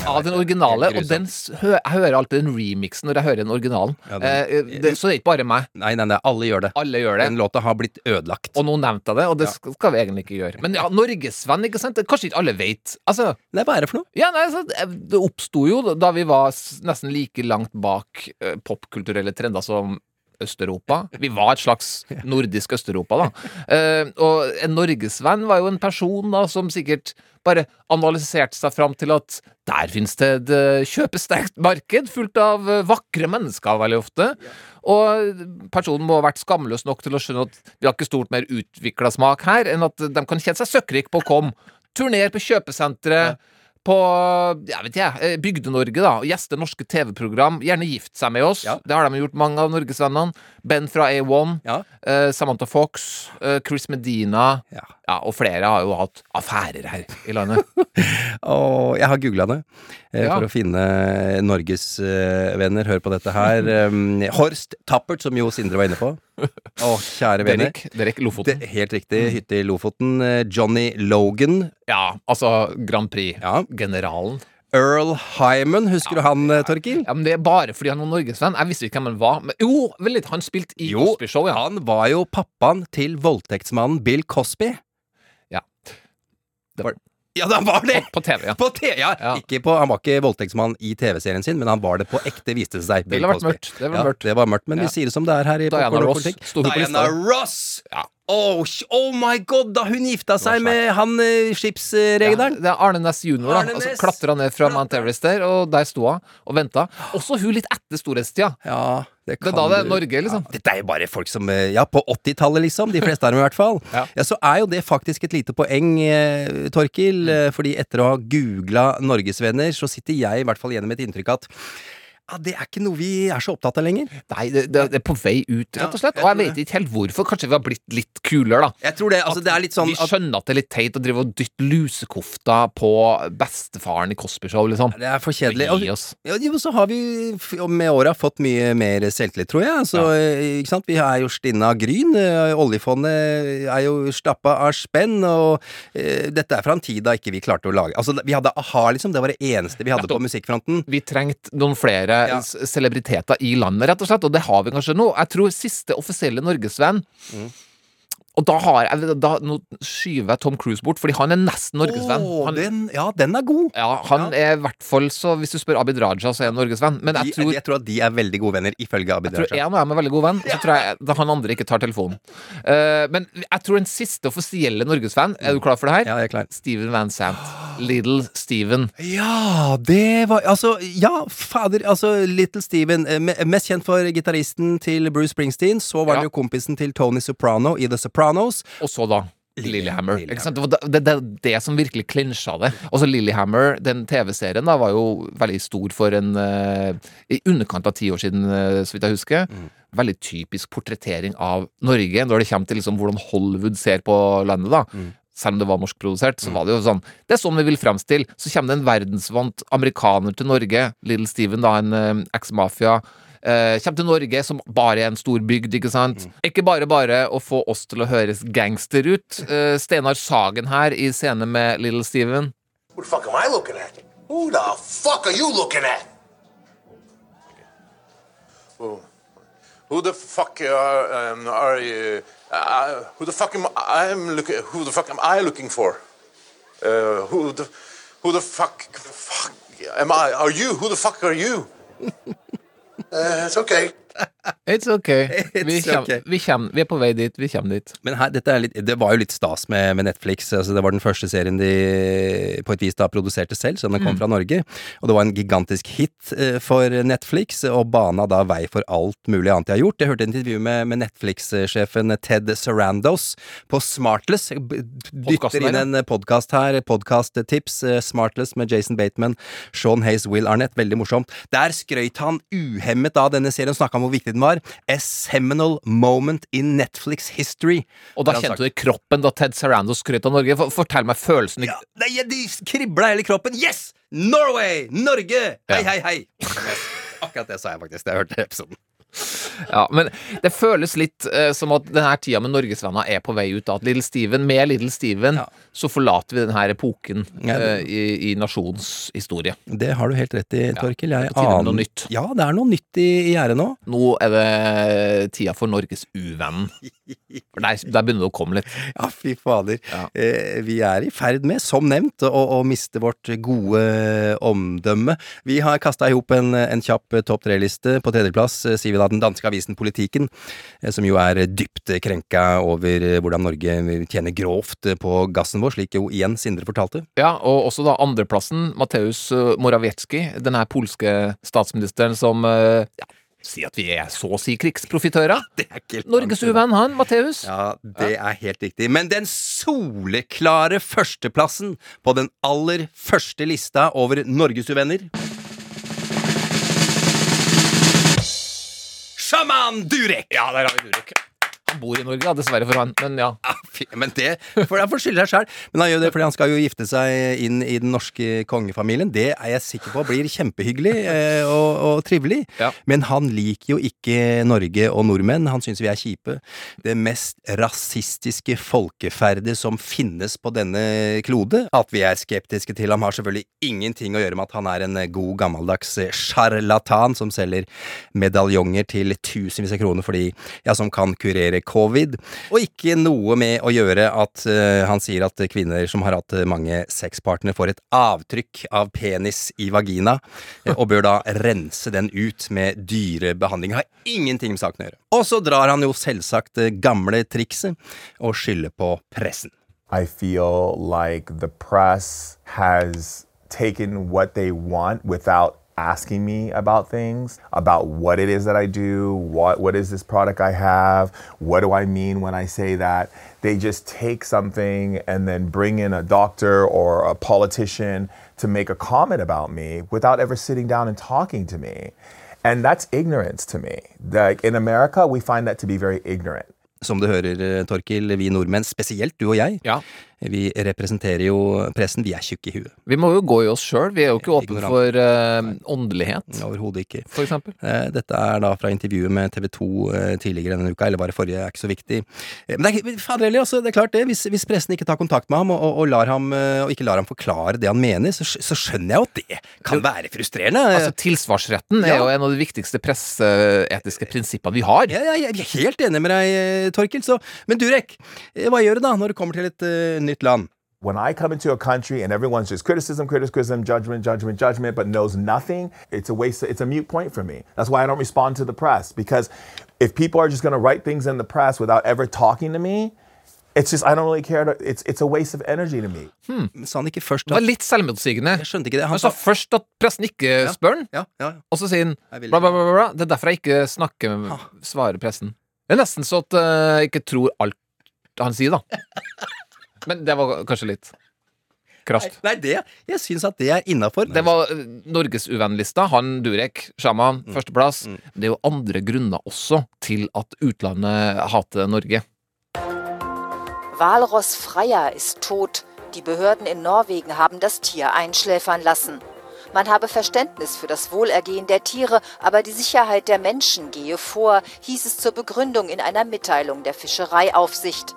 Speaker 3: Ja, den originale. Og den hø jeg hører alltid den remixen når jeg hører den originalen.
Speaker 2: Ja, den-
Speaker 3: Eh, det, så det er ikke bare meg.
Speaker 2: Nei, nei, nei, alle gjør det.
Speaker 3: Alle gjør det.
Speaker 2: Den låta har blitt ødelagt.
Speaker 3: Og nå nevnte jeg det, og det skal skal vi egentlig ikke gjøre. Men ja, Norgesvenn, ikke sant? Det Kanskje ikke alle vet. Altså,
Speaker 2: Nei, hva er det for noe?
Speaker 3: Ja, nei, så, det oppsto jo da vi var nesten like langt bak eh, popkulturelle trender som Øst-Europa. Vi var et slags nordisk Øst-Europa, da. Eh, og en norgesvenn var jo en person da som sikkert bare analyserte seg fram til at der finnes det et eh, kjøpesterkt marked fullt av eh, vakre mennesker, veldig ofte. Og personen må ha vært skamløs nok til å skjønne at vi har ikke stort mer utvikla smak her enn at de kan kjenne seg søkkrike på å komme. Turnere på kjøpesentre. På jeg vet eh, Bygde-Norge, da. og Gjeste norske TV-program. Gjerne gift seg med oss. Det har de gjort, mange av norgesvennene. Ben fra A1. eh, Samantha Fox. eh, Chris Medina. Ja. Og flere har jo hatt affærer her i landet.
Speaker 2: Og jeg har googla det eh,
Speaker 3: Ja.
Speaker 2: for å finne Norges eh, venner. Hør på dette her. Um, Horst Tappert, som jo Sindre var inne på. Å, kjære venner.
Speaker 3: Derek, Derek Lofoten.
Speaker 2: Det, helt riktig. Hytte i Lofoten. Eh, Johnny Logan.
Speaker 3: Ja, altså Grand Prix-generalen.
Speaker 2: Earl Hyman, husker du han, ja. Torkil?
Speaker 3: Ja, men Det er bare fordi han var norgesvenn. Jeg visste ikke hvem han var. Men, jo, vel litt. Han spilte i
Speaker 2: Jo,
Speaker 3: Cosby Show, ja.
Speaker 2: han var jo pappaen til voldtektsmannen Bill Cosby.
Speaker 3: Ja. Det var
Speaker 2: Ja, han var det!
Speaker 3: På TV, ja.
Speaker 2: På TV, ja. Ikke på, han var ikke voldtektsmann i TV-serien sin, men han var det på ekte, viste det seg.
Speaker 3: Det ville vært mørkt. Det var
Speaker 2: ja,
Speaker 3: mørkt.
Speaker 2: det var mørkt, men
Speaker 3: Ja.
Speaker 2: vi sier det som det er her i
Speaker 3: Diana Ross på
Speaker 2: Diana
Speaker 3: Ross!
Speaker 2: Ross! Oh, oh my god, da hun gifta seg med han uh, skipsrederen!
Speaker 3: Det er Arne Næss jr. da. Altså. Klatra ned fra Mount Everest der, og der sto hun og venta. Også hun litt etter storhetstida.
Speaker 2: Ja, det,
Speaker 3: Det er da det er Norge, liksom.
Speaker 2: Ja, dette er jo bare folk som eh, Ja, på 80-tallet, liksom. De fleste av dem, i hvert fall.
Speaker 3: Ja.
Speaker 2: Ja. Så er jo det faktisk et lite poeng, eh, Torkil. eh, Fordi etter å ha googla norgesvenner, så sitter jeg i hvert fall igjen med et inntrykk at ja, det er ikke noe vi er så opptatt av lenger.
Speaker 3: Nei, det, det, det er på vei ut, rett og slett. Og jeg vet ikke helt hvorfor. Kanskje vi har blitt litt kulere, da.
Speaker 2: Jeg tror det, altså det er litt sånn
Speaker 3: Vi skjønner at det er litt teit å drive og dytte lusekofta på bestefaren i Cosby Show, liksom.
Speaker 2: Det er for kjedelig. Og, ja, jo, så har vi med åra fått mye mer selvtillit, tror jeg. Altså, eh, ikke sant? Vi er jo stinna av gryn. eh, Oljefondet er jo stappa av spenn, og uh, dette er fra en tid da ikke vi klarte å lage Altså, vi hadde a-ha, liksom. Det var det eneste vi hadde på musikkfronten.
Speaker 3: Vi trengte noen flere
Speaker 2: Ja.
Speaker 3: celebriteter i landet, rett og slett, og det har vi kanskje nå. Jeg tror siste offisielle norgesvenn
Speaker 2: Mm.
Speaker 3: Og da har jeg da, skyver jeg Tom Cruise bort, fordi han er nesten norgesvenn. Oh,
Speaker 2: den, ja, den er god!
Speaker 3: ja, han er i hvert fall så Hvis du spør Abid Raja, så er han norgesvenn. Men jeg
Speaker 2: De,
Speaker 3: tror
Speaker 2: jeg tror at de er veldig gode venner, ifølge Abid Raja.
Speaker 3: Jeg tror en av dem er veldig god venn, så tror jeg han andre ikke tar telefonen. Uh, men jeg tror den siste offisielle norgesvenn Er du klar for det her?
Speaker 2: Ja, jeg er klar.
Speaker 3: Steven Van Sant. Little Steven.
Speaker 2: Ja, det var Altså, ja, fader. Altså, Little Steven. eh, Mest kjent for gitaristen til Bruce Springsteen. Så var han
Speaker 3: Ja.
Speaker 2: jo kompisen til Tony Soprano i The Sopranos.
Speaker 3: Og så da Lillehammer. Ikke? Det var det, det, som virkelig klinsja det. Og så Lillehammer, den TV-serien, da var jo veldig stor for en uh, I underkant av ti år siden, uh, så vidt jeg husker. Veldig typisk portrettering av Norge når det kommer til liksom hvordan Hollywood ser på landet, da. Selv om det var norskprodusert, så var det jo sånn Det er sånn vi vil fremstille. Så kommer det en verdensvant amerikaner til Norge. Little Steven, da, en eh, eks-mafia. Eh, kommer til Norge som bare er en stor bygd, ikke sant? Ikke bare bare å få oss til å høres gangster ut. Uh, Steinar Sagen her i scene med Little Steven.
Speaker 16: Who the fuck am I looking at? Who the fuck are you looking at?
Speaker 15: Who, who the fuck are, um, are you? Uh, who the fuck am I looking? Who the fuck am I looking for? Uh, who the who the fuck, fuck am I? Are you? Who the fuck are you?
Speaker 16: Uh, it's okay.
Speaker 3: It's okay. Vi, kjem,
Speaker 2: okay.
Speaker 3: vi, kjem, vi er på vei dit. Vi kommer dit.
Speaker 2: Men her, er litt, det var jo litt stas med, med Netflix. Altså, det var den første serien de på et vis da produserte selv, så den kom
Speaker 3: Mm.
Speaker 2: fra Norge. Og det var en gigantisk hit eh, for Netflix, og bana da vei for alt mulig annet de har gjort. Jeg hørte et intervju med, med Netflix-sjefen Ted Sarandos på Smartless. Dytter inn en podkast her, podkast-tips. eh, Smartless med Jason Bateman, Sean Hayes, Will Arnett. Veldig morsomt. Der skrøyt han uhemmet av denne serien, snakka om hvor viktig den var. A seminal moment in Netflix history.
Speaker 3: Og da kjente du i kroppen da Ted Sarando skrøt av Norge. For, fortell meg følelsen. Ja,
Speaker 2: Nei, de kribla hele kroppen. Yes! Norway! Norge! Hei, hei, hei! Akkurat det sa jeg faktisk da jeg hørte episoden.
Speaker 3: Ja, men det føles litt eh, som at denne tida med Norgesvenner er på vei ut. da. At Little Steven, med Little Steven så forlater vi denne epoken
Speaker 2: Ja, det-
Speaker 3: eh, i, i nasjonens historie.
Speaker 2: Det har du helt rett i, Torkel. Jeg
Speaker 3: det er på tide med
Speaker 2: aner
Speaker 3: noe nytt.
Speaker 2: Ja, det er noe nytt i, i gjerdet nå.
Speaker 3: Nå er det tida for Norges uvenn. For Der, der begynner det å komme litt.
Speaker 2: Ja, fy fader. Eh, vi er i ferd med, som nevnt, å, å miste vårt gode omdømme. Vi har kasta i hop en, en kjapp eh, topp tre-liste. På tredjeplass eh, sier vi da den danske avisen Politiken, eh, som jo er dypt krenka over eh, hvordan Norge tjener grovt eh, på gassen vår, slik jo igjen Sindre fortalte.
Speaker 3: Ja, og også da andreplassen, Mateusz eh, Morawiecki, den her polske statsministeren som eh, ja, Si at vi er så å si krigsprofitører. Norges uvenn, han, Matheus.
Speaker 2: Ja, det er helt riktig. Men den soleklare førsteplassen på den aller første lista over norgesuvenner Sjaman Durek!
Speaker 3: Ja, der har vi Durek. Han bor i Norge, ja, dessverre for han, men ja.
Speaker 2: Men det for han får skylde seg sjøl. Men han gjør det fordi han skal jo gifte seg inn i den norske kongefamilien. Det er jeg sikker på blir kjempehyggelig eh, og, og trivelig. Men han liker jo ikke Norge og nordmenn. Han syns vi er kjipe. Det mest rasistiske folkeferdet som finnes på denne klode. At vi er skeptiske til ham har selvfølgelig ingenting å gjøre med at han er en god gammeldags sjarlatan som selger medaljonger til tusenvis av kroner fordi ja, som kan kurere covid. Og ikke noe med å gjøre at uh, han sier at kvinner som har hatt mange sexpartnere, får et avtrykk av penis i vagina, eh, og bør da rense den ut med dyrebehandling. Har ingenting med saken å gjøre. Og så drar han jo selvsagt det gamle trikset og skylder på pressen.
Speaker 17: I feel like the press has taken what they want without asking me about things, about what it is that I do, what what is this product I have, what do I mean when I say that. They just take something and then bring in a doctor or a politician to make a comment about me without ever sitting down and talking to me. And that's ignorance to me. Like in America, we find that to be very ignorant.
Speaker 2: Som du hører, eh, Torkil, vi nordmenn, spesielt du og jeg, vi representerer jo pressen. Vi er tjukke i huet.
Speaker 3: Vi må jo gå i oss sjøl. Vi er jo ikke åpne for uh, åndelighet.
Speaker 2: Overhodet ikke.
Speaker 3: For eksempel.
Speaker 2: Eh, Dette er da fra intervjuet med TV 2 eh, tidligere denne uka, eller bare forrige, er ikke så viktig. Men det er, fader heller, altså, det er klart det. Hvis, hvis pressen ikke tar kontakt med ham, og, og, lar ham, og ikke lar ham forklare det han mener, så, så skjønner jeg jo at det kan være frustrerende.
Speaker 3: Altså, tilsvarsretten er
Speaker 2: Ja.
Speaker 3: jo en av de viktigste presseetiske prinsippene vi har.
Speaker 2: Ja, ja, jeg er helt enig med deg, Torkild. Så, men Durek, hva gjør du da når det kommer til et eh, nytt land?
Speaker 17: When I come into a country and everyone's just criticism, criticism, judgment, judgment, judgment, but knows nothing, it's a waste. It's a mute point for me. That's why I don't respond to the press because if people are just going to write things in the press without ever talking to me, it's just I don't really care. To, it's it's a waste of energy to me.
Speaker 2: Sa han ikke først
Speaker 3: Det var litt selvmotsigende.
Speaker 2: Jeg skjønte ikke det.
Speaker 3: Han sa først at pressen ikke spør han,
Speaker 2: Ja, ja.
Speaker 3: og så sier han
Speaker 2: Jeg vil
Speaker 3: bla, bla, bla, bla, bla. Det er derfor jeg ikke snakker svarer pressen. Det er nesten så at eh, jeg ikke tror alt han sier, da. Men det var kanskje litt krast.
Speaker 2: Nei, det Jeg syns at det er innafor.
Speaker 3: Det var eh, Norgesuvennlista. Han Durek, Shaman,
Speaker 2: Mm.
Speaker 3: førsteplass. Det er jo andre grunner også til at utlandet hater Norge.
Speaker 18: Walross Freya ist tot. Die Behörden in Norwegen haben das Tier einschläfern lassen. Man habe Verständnis für das Wohlergehen der Tiere, aber die Sicherheit der Menschen gehe vor, hieß es zur Begründung in einer Mitteilung der Fischereiaufsicht.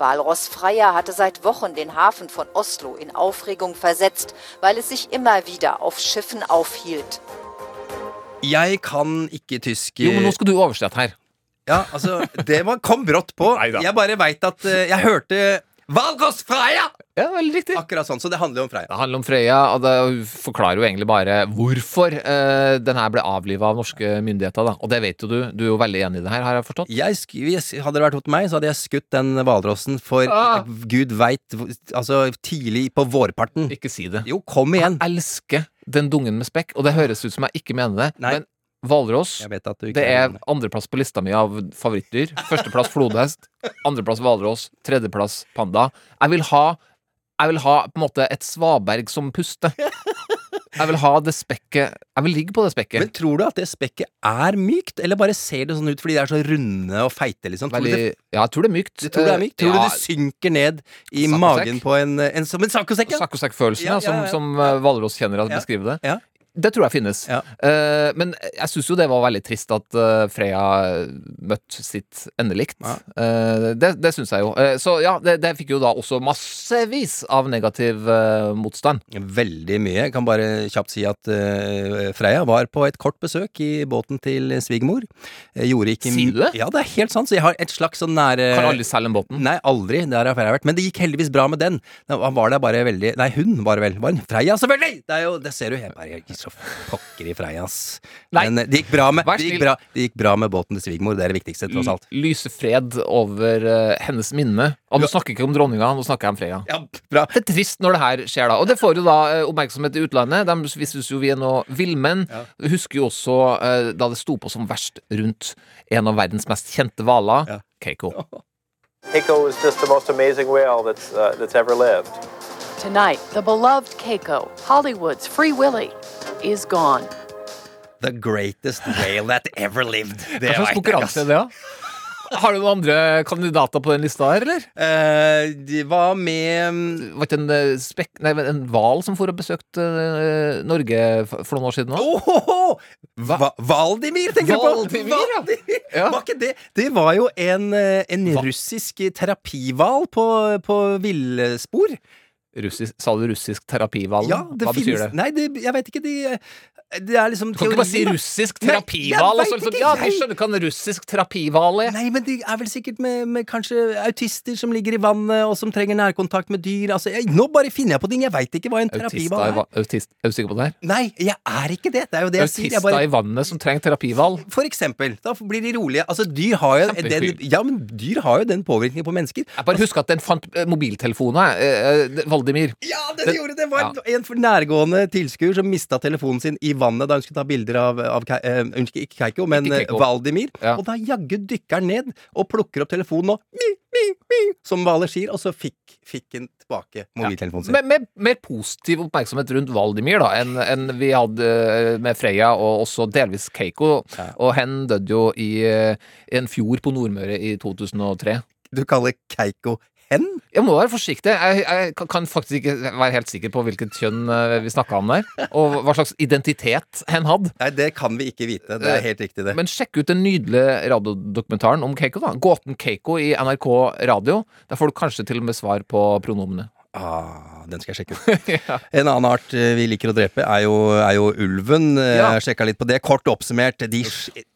Speaker 18: Walross Freya hatte seit Wochen den Hafen von Oslo in Aufregung versetzt, weil es sich immer wieder auf Schiffen aufhielt.
Speaker 2: Jeg kan ikke tysk
Speaker 3: Jo, men nå skal du oversette her.
Speaker 2: Ja, altså, det var, kom brått på. Jeg bare veit at eh, Jeg hørte Valgås Freia!
Speaker 3: Ja, veldig riktig.
Speaker 2: Akkurat sånn. Så det handler om Freia.
Speaker 3: Det handler om Freya, og det forklarer jo egentlig bare hvorfor uh, den her ble avliva av norske myndigheter. da Og det vet jo du. Du er jo veldig enig i det her, har jeg forstått?
Speaker 2: Jeg, sk- hvis- hadde det vært hos meg, så hadde jeg skutt den hvalrossen for
Speaker 3: Ah.
Speaker 2: gud veit Altså tidlig på vårparten.
Speaker 3: Ikke si det.
Speaker 2: Jo, kom igjen.
Speaker 3: Jeg elsker den dungen med spekk, og det høres ut som jeg ikke mener det.
Speaker 2: Nei.
Speaker 3: Men hvalross Det er andreplass på lista mi av favorittdyr. Førsteplass flodhest, andreplass hvalross, tredjeplass panda. Jeg vil ha Jeg vil ha på en måte et svaberg som puster. Jeg vil ha det spekket Jeg vil ligge på det spekket.
Speaker 2: Men tror du at det spekket er mykt, eller bare ser det sånn ut fordi de er så runde og feite, liksom?
Speaker 3: Veldig,
Speaker 2: det,
Speaker 3: ja, jeg tror det er mykt.
Speaker 2: tror du det er mykt? Tror
Speaker 3: Ja,
Speaker 2: du det synker ned i magen på en, en Som en saccosekk, ja?
Speaker 3: Saccosekk-følelsen,
Speaker 2: Ja,
Speaker 3: som, som uh, hvalrosskjennere
Speaker 2: Ja.
Speaker 3: beskriver det.
Speaker 2: Ja.
Speaker 3: Det tror jeg finnes. Eh, men jeg syns jo det var veldig trist at uh, Freya møtte sitt endelikt. Eh, det det syns jeg jo. Så ja, det, det fikk jo da også massevis av negativ motstand.
Speaker 2: Veldig mye. Jeg kan bare kjapt si at Freya var på et kort besøk i båten til svigermor. Gjorde ikke
Speaker 3: Sier du det?
Speaker 2: Ja, det er helt sant. Så jeg har et slags sånn nære
Speaker 3: Kan aldri selge en båten.
Speaker 2: Nei, aldri. Det har Freya vært. Men det gikk heldigvis bra med den. Han var der bare veldig Nei, hun var vel. Var hun Freya, selvfølgelig! Det jo Det ser du. helt bare så pokker i.
Speaker 3: Nei.
Speaker 2: Men eh, det gikk bra med det gikk bra, det gikk bra med båten til svigermor. Det er det viktigste, tross alt.
Speaker 3: Lyse fred over uh, hennes minne. Og nå snakker ikke om dronninga, nå snakker jeg om Freya.
Speaker 2: Ja, bra.
Speaker 3: Det er trist når det her skjer, da. Og det får jo da eh, oppmerksomhet i utlandet. De synes jo vi er noe villmenn. Ja. husker jo også uh, da det sto på som verst rundt en av verdens mest kjente hvaler, Keiko.
Speaker 19: Keiko is just the most amazing whale that's, uh, that's ever lived.
Speaker 20: Tonight, the beloved Keiko, Hollywood's Free Willy, is gone.
Speaker 2: The greatest whale that ever lived.
Speaker 3: Hva slags konkurranse er det, da? Har du noen andre kandidater på den lista her, eller?
Speaker 2: Eh, de var med
Speaker 3: Var ikke en eh, spekk... Nei, en hval som for og besøkte uh, Norge for noen år siden? Oh,
Speaker 2: oh, oh. Va Valdimir, tenker du på?
Speaker 3: Valdimir, ja.
Speaker 2: Valdimir. Var ikke det Det var jo en, eh, en russisk terapihval på, på villspor.
Speaker 3: Russisk, sa du russisk terapihval?
Speaker 2: Ja, det
Speaker 3: Hva betyr
Speaker 2: finnes
Speaker 3: det?
Speaker 2: Nei, det, jeg vet ikke. De, det er liksom
Speaker 3: Du kan ikke bare si russisk terapihval.
Speaker 2: vet
Speaker 3: Altså, ja, vi
Speaker 2: jeg-
Speaker 3: skjønner en russisk terapihval er.
Speaker 2: Nei, men det er vel sikkert med, med kanskje autister som ligger i vannet, og som trenger nærkontakt med dyr. Altså, jeg, nå bare finner jeg på ting! Jeg veit ikke hva en terapihval er.
Speaker 3: autist, er du sikker på det her?
Speaker 2: Nei, jeg er ikke det! Det er jo det jeg sier.
Speaker 3: Autister
Speaker 2: bare,
Speaker 3: i vannet som trenger terapihval?
Speaker 2: for eksempel. Da blir de rolige. Altså, dyr har jo den, ja, men dyr har jo den påvirkningen på mennesker.
Speaker 3: Jeg bare husk at den fant eh, mobiltelefonen, eh, eh, Valdimir.
Speaker 2: Ja, den, gjorde det! Var en for nærgående tilskuer som mista telefonen sin i vannet da hun skulle ta bilder av, av Ke- eh, Unnskyld, ikke Keiko, men
Speaker 3: Ikke
Speaker 2: eh,
Speaker 3: Keiko.
Speaker 2: Valdimir.
Speaker 3: Ja.
Speaker 2: Og da jaggu dykker han ned og plukker opp telefonen og mi, mi, mi, som hvaler sier, og så fikk, fikk han tilbake mobiltelefonen sin.
Speaker 3: Med, med, mer positiv oppmerksomhet rundt Valdimir da enn en vi hadde eh, med Freya og også delvis Keiko. Og hen døde jo i en fjord på Nordmøre i 2003.
Speaker 2: Du kaller Keiko hen?
Speaker 3: Jeg må være forsiktig. Jeg, jeg kan- faktisk ikke være helt sikker på hvilket kjønn eh, vi snakka om der. Og hva slags identitet hen hadde.
Speaker 2: Nei, det kan vi ikke vite. Det er helt riktig, det.
Speaker 3: Men sjekk ut den nydelige radiodokumentaren om Keiko. da Gåten Keiko i NRK Radio. Der får du kanskje til og med svar på pronomene.
Speaker 2: Ah, den skal jeg sjekke ut. En annen art eh, vi liker å drepe, er jo, er jo ulven. Eh,
Speaker 3: Ja.
Speaker 2: Jeg sjekka litt på det. Kort oppsummert, de,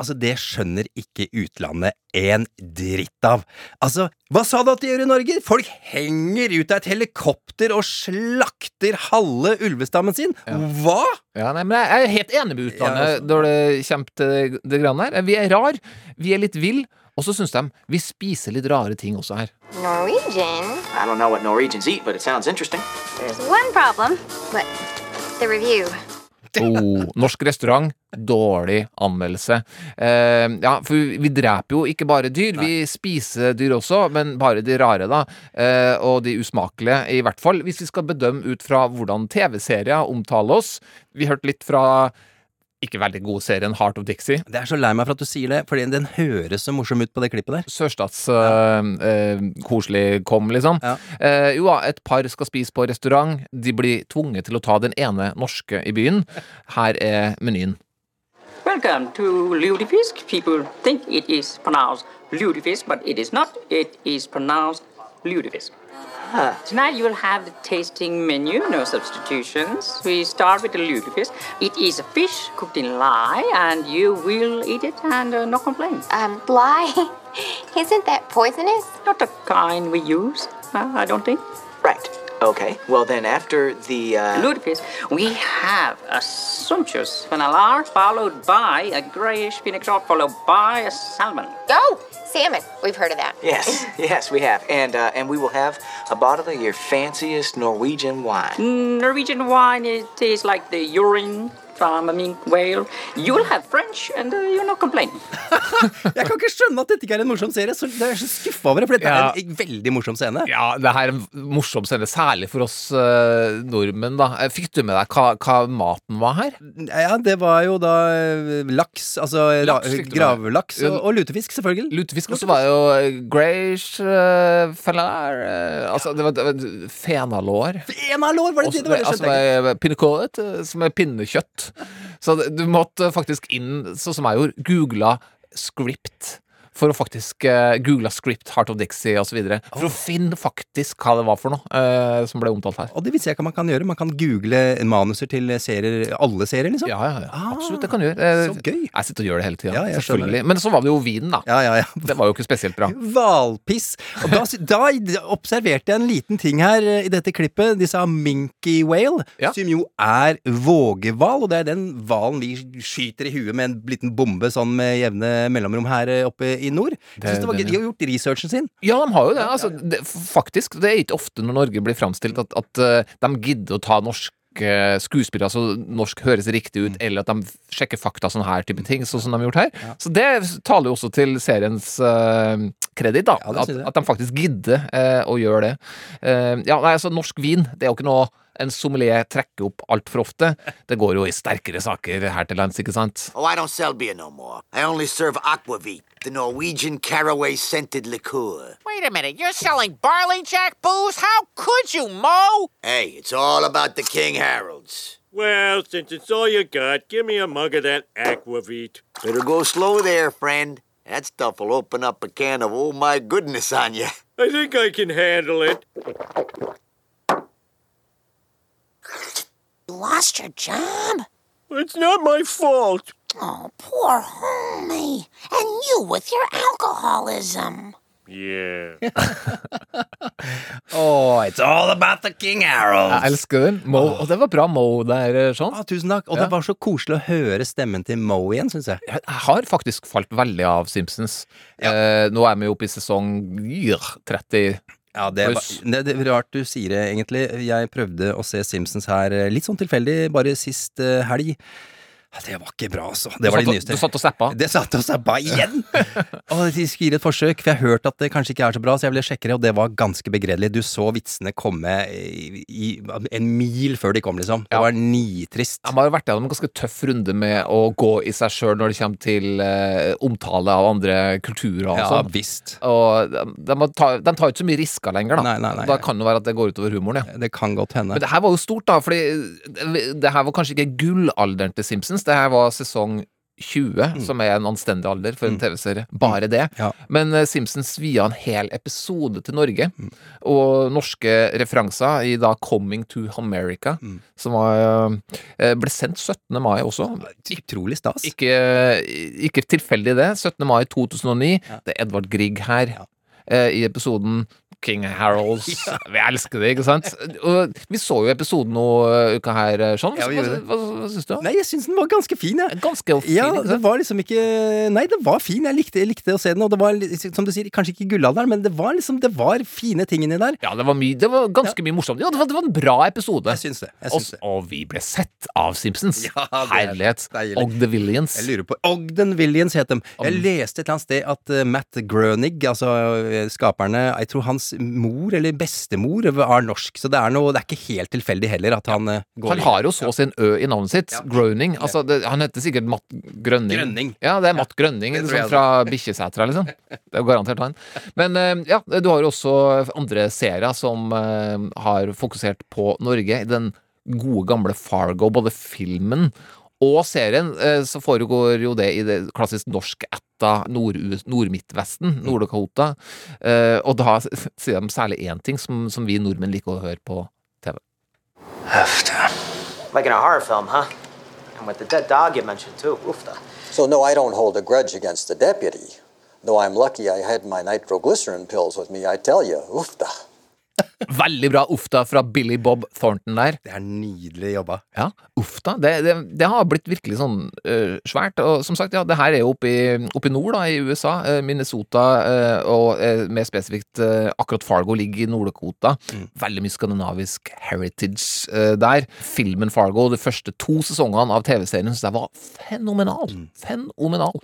Speaker 2: altså, det skjønner ikke utlandet en dritt av. Altså, hva sa du at de gjør i Norge? Folk henger ut av et helikopter og slakter halve ulvestammen sin! Hva?!
Speaker 3: Ja, nei, men Jeg er helt enig med utlandet når det kommer til det grann her. Vi er rar, vi er litt vill, og så syns de vi spiser litt rare ting også her.
Speaker 13: Norwegian?
Speaker 21: I don't know what Norwegians eat, but it sounds interesting.
Speaker 13: There's one problem, but the review.
Speaker 3: Oh, norsk restaurant, dårlig anmeldelse. Uh, ja, for vi, dreper jo ikke bare dyr, vi spiser dyr også, men bare de rare, da. Uh, og de usmakelige, i hvert fall. Hvis vi skal bedømme ut fra hvordan TV-serier omtaler oss. Vi hørte litt fra ikke veldig god serien Heart of Dixie.
Speaker 2: Det er så lei meg for at du sier det, fordi den høres så morsom ut på det klippet der.
Speaker 3: Sørstats eh, eh, uh, kom, liksom. Eh, jo da, et par skal spise på restaurant. De blir tvunget til å ta den ene norske i byen. Her er menyen.
Speaker 22: Welcome to Lutefisk. People think it is pronounced Lutefisk, but it is not. It is pronounced Lutefisk. Tonight you will have the tasting menu, no substitutions. We start with the lutefisk. It is a fish cooked in lye, and you will eat it and uh, no complaints.
Speaker 13: Um, lye? Isn't that poisonous?
Speaker 22: Not the kind we use, uh, I don't think.
Speaker 21: Right. Okay, well then after the uh...
Speaker 22: Lutefisk, we have a sumptuous fenallar followed by a grayish phoenix shot followed by a salmon.
Speaker 12: Oh, salmon. We've heard of that.
Speaker 21: Yes, yes, we have, and uh, and we will have a bottle of your fanciest Norwegian wine.
Speaker 22: Norwegian wine it tastes like the urine from a mink, whale. You'll have French, and uh, you'll not complain.
Speaker 2: Jeg kan ikke skjønne at dette ikke er en morsom serie. Så det er så skuffa over det, for dette
Speaker 3: Ja.
Speaker 2: er en veldig morsom scene.
Speaker 3: Ja, det her er en morsom scene, særlig for oss uh, nordmenn, da. Eh, Fikk du med deg hva, hva maten var her?
Speaker 2: Ja, det var jo da eh, laks, altså
Speaker 3: Laks
Speaker 2: gravlaks og, og lutefisk, selvfølgelig.
Speaker 3: Lutefisk, og så var jo Grayish uh, Fellar eh, Altså, det var, det var fenalår.
Speaker 2: Fenalår, var det det det var? Det
Speaker 3: altså, som er pinnekjøtt. Så du måtte faktisk inn, sånn som jeg gjorde, googla script. For å faktisk uh, google script, Heart of Dixie osv. For å finne faktisk hva det var for noe uh, som ble omtalt her.
Speaker 2: Og det visste jeg ikke man kan gjøre. Man kan google manuser til serier, alle serier, liksom.
Speaker 3: Ja, ja, ja. Absolutt, det kan du gjøre. Uh,
Speaker 2: så gøy.
Speaker 3: Jeg sitter og gjør det hele tida,
Speaker 2: Ja,
Speaker 3: selvfølgelig. Men så var det jo vinen, da.
Speaker 2: Ja, ja, ja.
Speaker 3: Det var jo ikke spesielt bra.
Speaker 2: Hvalpiss. Og da, da observerte jeg en liten ting her eh, i dette klippet. De sa minky whale, som jo er vågehval. Og det er den hvalen vi skyter i huet med en liten bombe sånn med jevne mellomrom her eh, oppe i nord.
Speaker 3: Det-
Speaker 2: synes det var,
Speaker 3: den,
Speaker 2: gøy. de har gjort researchen sin.
Speaker 3: Ja, de har jo det. Altså, det faktisk. Det er ikke ofte når Norge blir framstilt at, at eh, de gidder å ta norsk skuespillere, så norsk høres riktig
Speaker 2: Mm.
Speaker 3: ut, eller at de sjekker fakta, sånne her type ting, sånn som de har gjort her. Så det taler jo også til seriens uh, kreditt, da.
Speaker 2: Ja,
Speaker 3: at, at de faktisk gidder uh, å gjøre det. Uh, ja, nei, altså, norsk vin, det er jo ikke noe en sommelier trekker opp altfor ofte. Det går jo i sterkere saker her til lands, ikke sant?
Speaker 16: Oh, I don't sell beer no more. I only serve aquavit, the Norwegian caraway scented liqueur.
Speaker 23: Wait a minute, you're selling barley jack booze? How could you, Mo?
Speaker 16: Hey, it's all about the King Harolds.
Speaker 24: Well, since it's all you got, give me a mug of that aquavit.
Speaker 16: Better go slow there, friend. That stuff will open up a can of oh my goodness on you.
Speaker 24: I think I can handle it.
Speaker 23: Lost your job?
Speaker 24: It's not my fault.
Speaker 23: Oh, poor homie. And you with your alcoholism.
Speaker 24: Yeah.
Speaker 2: Oh, it's all about the King arrows.
Speaker 3: Jeg elsker den. Mo, og det var bra Mo der, sånn.
Speaker 2: Ah, tusen takk. Og
Speaker 3: Ja.
Speaker 2: det var så koselig å høre stemmen til Mo igjen, syns jeg.
Speaker 3: Jeg har faktisk falt veldig av Simpsons. Eh, nå er vi oppe i sesong yr, 30
Speaker 2: Ja, det, det, det er rart du sier det, egentlig. Jeg prøvde å se Simpsons her eh, litt sånn tilfeldig, bare sist eh, helg. Ja, Det var ikke bra, altså. Det
Speaker 3: Du
Speaker 2: var
Speaker 3: satt
Speaker 2: de nyeste.
Speaker 3: du satt og zappa?
Speaker 2: Det satt og zappa igjen! og de skulle gi det et forsøk, for jeg har hørt at det kanskje ikke er så bra, så jeg ville sjekke det, og det var ganske begredelig. Du så vitsene komme i, i, en mil før de kom, liksom. Det var nitrist.
Speaker 3: De har jo vært gjennom en ganske tøff runde med å gå i seg sjøl når det kommer til eh, omtale av andre kulturer og
Speaker 2: Ja,
Speaker 3: sånn.
Speaker 2: visst.
Speaker 3: Og de, de, tar, de tar ikke så mye risker lenger, da.
Speaker 2: Nei, nei, nei,
Speaker 3: da kan det være at det går utover humoren, ja.
Speaker 2: Det kan godt hende.
Speaker 3: Men det her var jo stort, da, fordi det, det her var kanskje ikke gullalderen til Simpsons. Det her var sesong 20, som er en anstendig alder for en TV-serie. Bare det. Men eh, Simpsons via en hel episode til Norge, og norske referanser i da Coming to America, som var, eh, ble sendt 17. mai også.
Speaker 2: Utrolig stas.
Speaker 3: Ikke, ikke tilfeldig det. 17. mai 2009. Det er Edvard Grieg her. Ja. I episoden King Harolds. Vi elsker det, ikke sant? Og vi så jo episoden nå eh, uka her, eh, Sean.
Speaker 2: Ja,
Speaker 3: hva, hva, hva syns du?
Speaker 2: Nei, jeg syns den var ganske fin, jeg.
Speaker 3: Ganske fin,
Speaker 2: ja, det var liksom ikke Nei, det var fin. Jeg likte, jeg likte å se den, og det var, som du sier, kanskje ikke gullalderen, men det var liksom Det var fine ting inni der.
Speaker 3: Ja, det var, mye, det var ganske mye morsomt. Ja, det var, det var en bra episode.
Speaker 2: Jeg syns det. Jeg
Speaker 3: Og,
Speaker 2: det.
Speaker 3: og vi ble sett av Simpsons.
Speaker 2: Ja, er
Speaker 3: Herlighet.
Speaker 2: Ogden
Speaker 3: Og The Villians.
Speaker 2: Jeg lurer på Ogden Williams het dem. Jeg leste et eller annet sted at eh, Matt Groenig, altså skaperne Jeg tror hans mor eller bestemor er norsk, så det er noe Det er ikke helt tilfeldig heller at han eh, går
Speaker 3: Han har jo så sin ø i navnet sitt. Groaning. Altså, det, han heter sikkert Matt Grønning.
Speaker 2: Grønning.
Speaker 3: Ja, det er Matt Grønning liksom, fra Bikkjesætra, liksom. Det er garantert han. Men eh, ja, du har jo også andre serier som eh, har fokusert på Norge. I den gode, gamle Fargo, både filmen og serien, så foregår jo det i det klassisk norskætta Nord- Nord-Midtvesten, Nord-Dakota. Uh, og da sier de særlig én ting som, som vi nordmenn liker å høre på TV.
Speaker 21: Like in a horror film, huh? And with the dead dog you mentioned too. Oofta.
Speaker 25: So, no, I don't hold a grudge against the deputy. Though I'm lucky I had my nitroglycerin pills with me, I tell you, oofta.
Speaker 3: Veldig bra Ufta fra Billy Bob Thornton der.
Speaker 2: Det er nydelig jobba.
Speaker 3: Ja, Ufta. Det, det, det har blitt virkelig sånn uh, svært. Og som sagt, ja, det her er jo oppe i, oppe i nord, da, i USA. Uh, Minnesota, uh, og mer spesifikt akkurat Fargo ligger i Nord-Dakota. Veldig mye skandinavisk heritage der. Filmen Fargo, de første to sesongene av TV-serien, syns jeg var fenomenal. Fenomenal.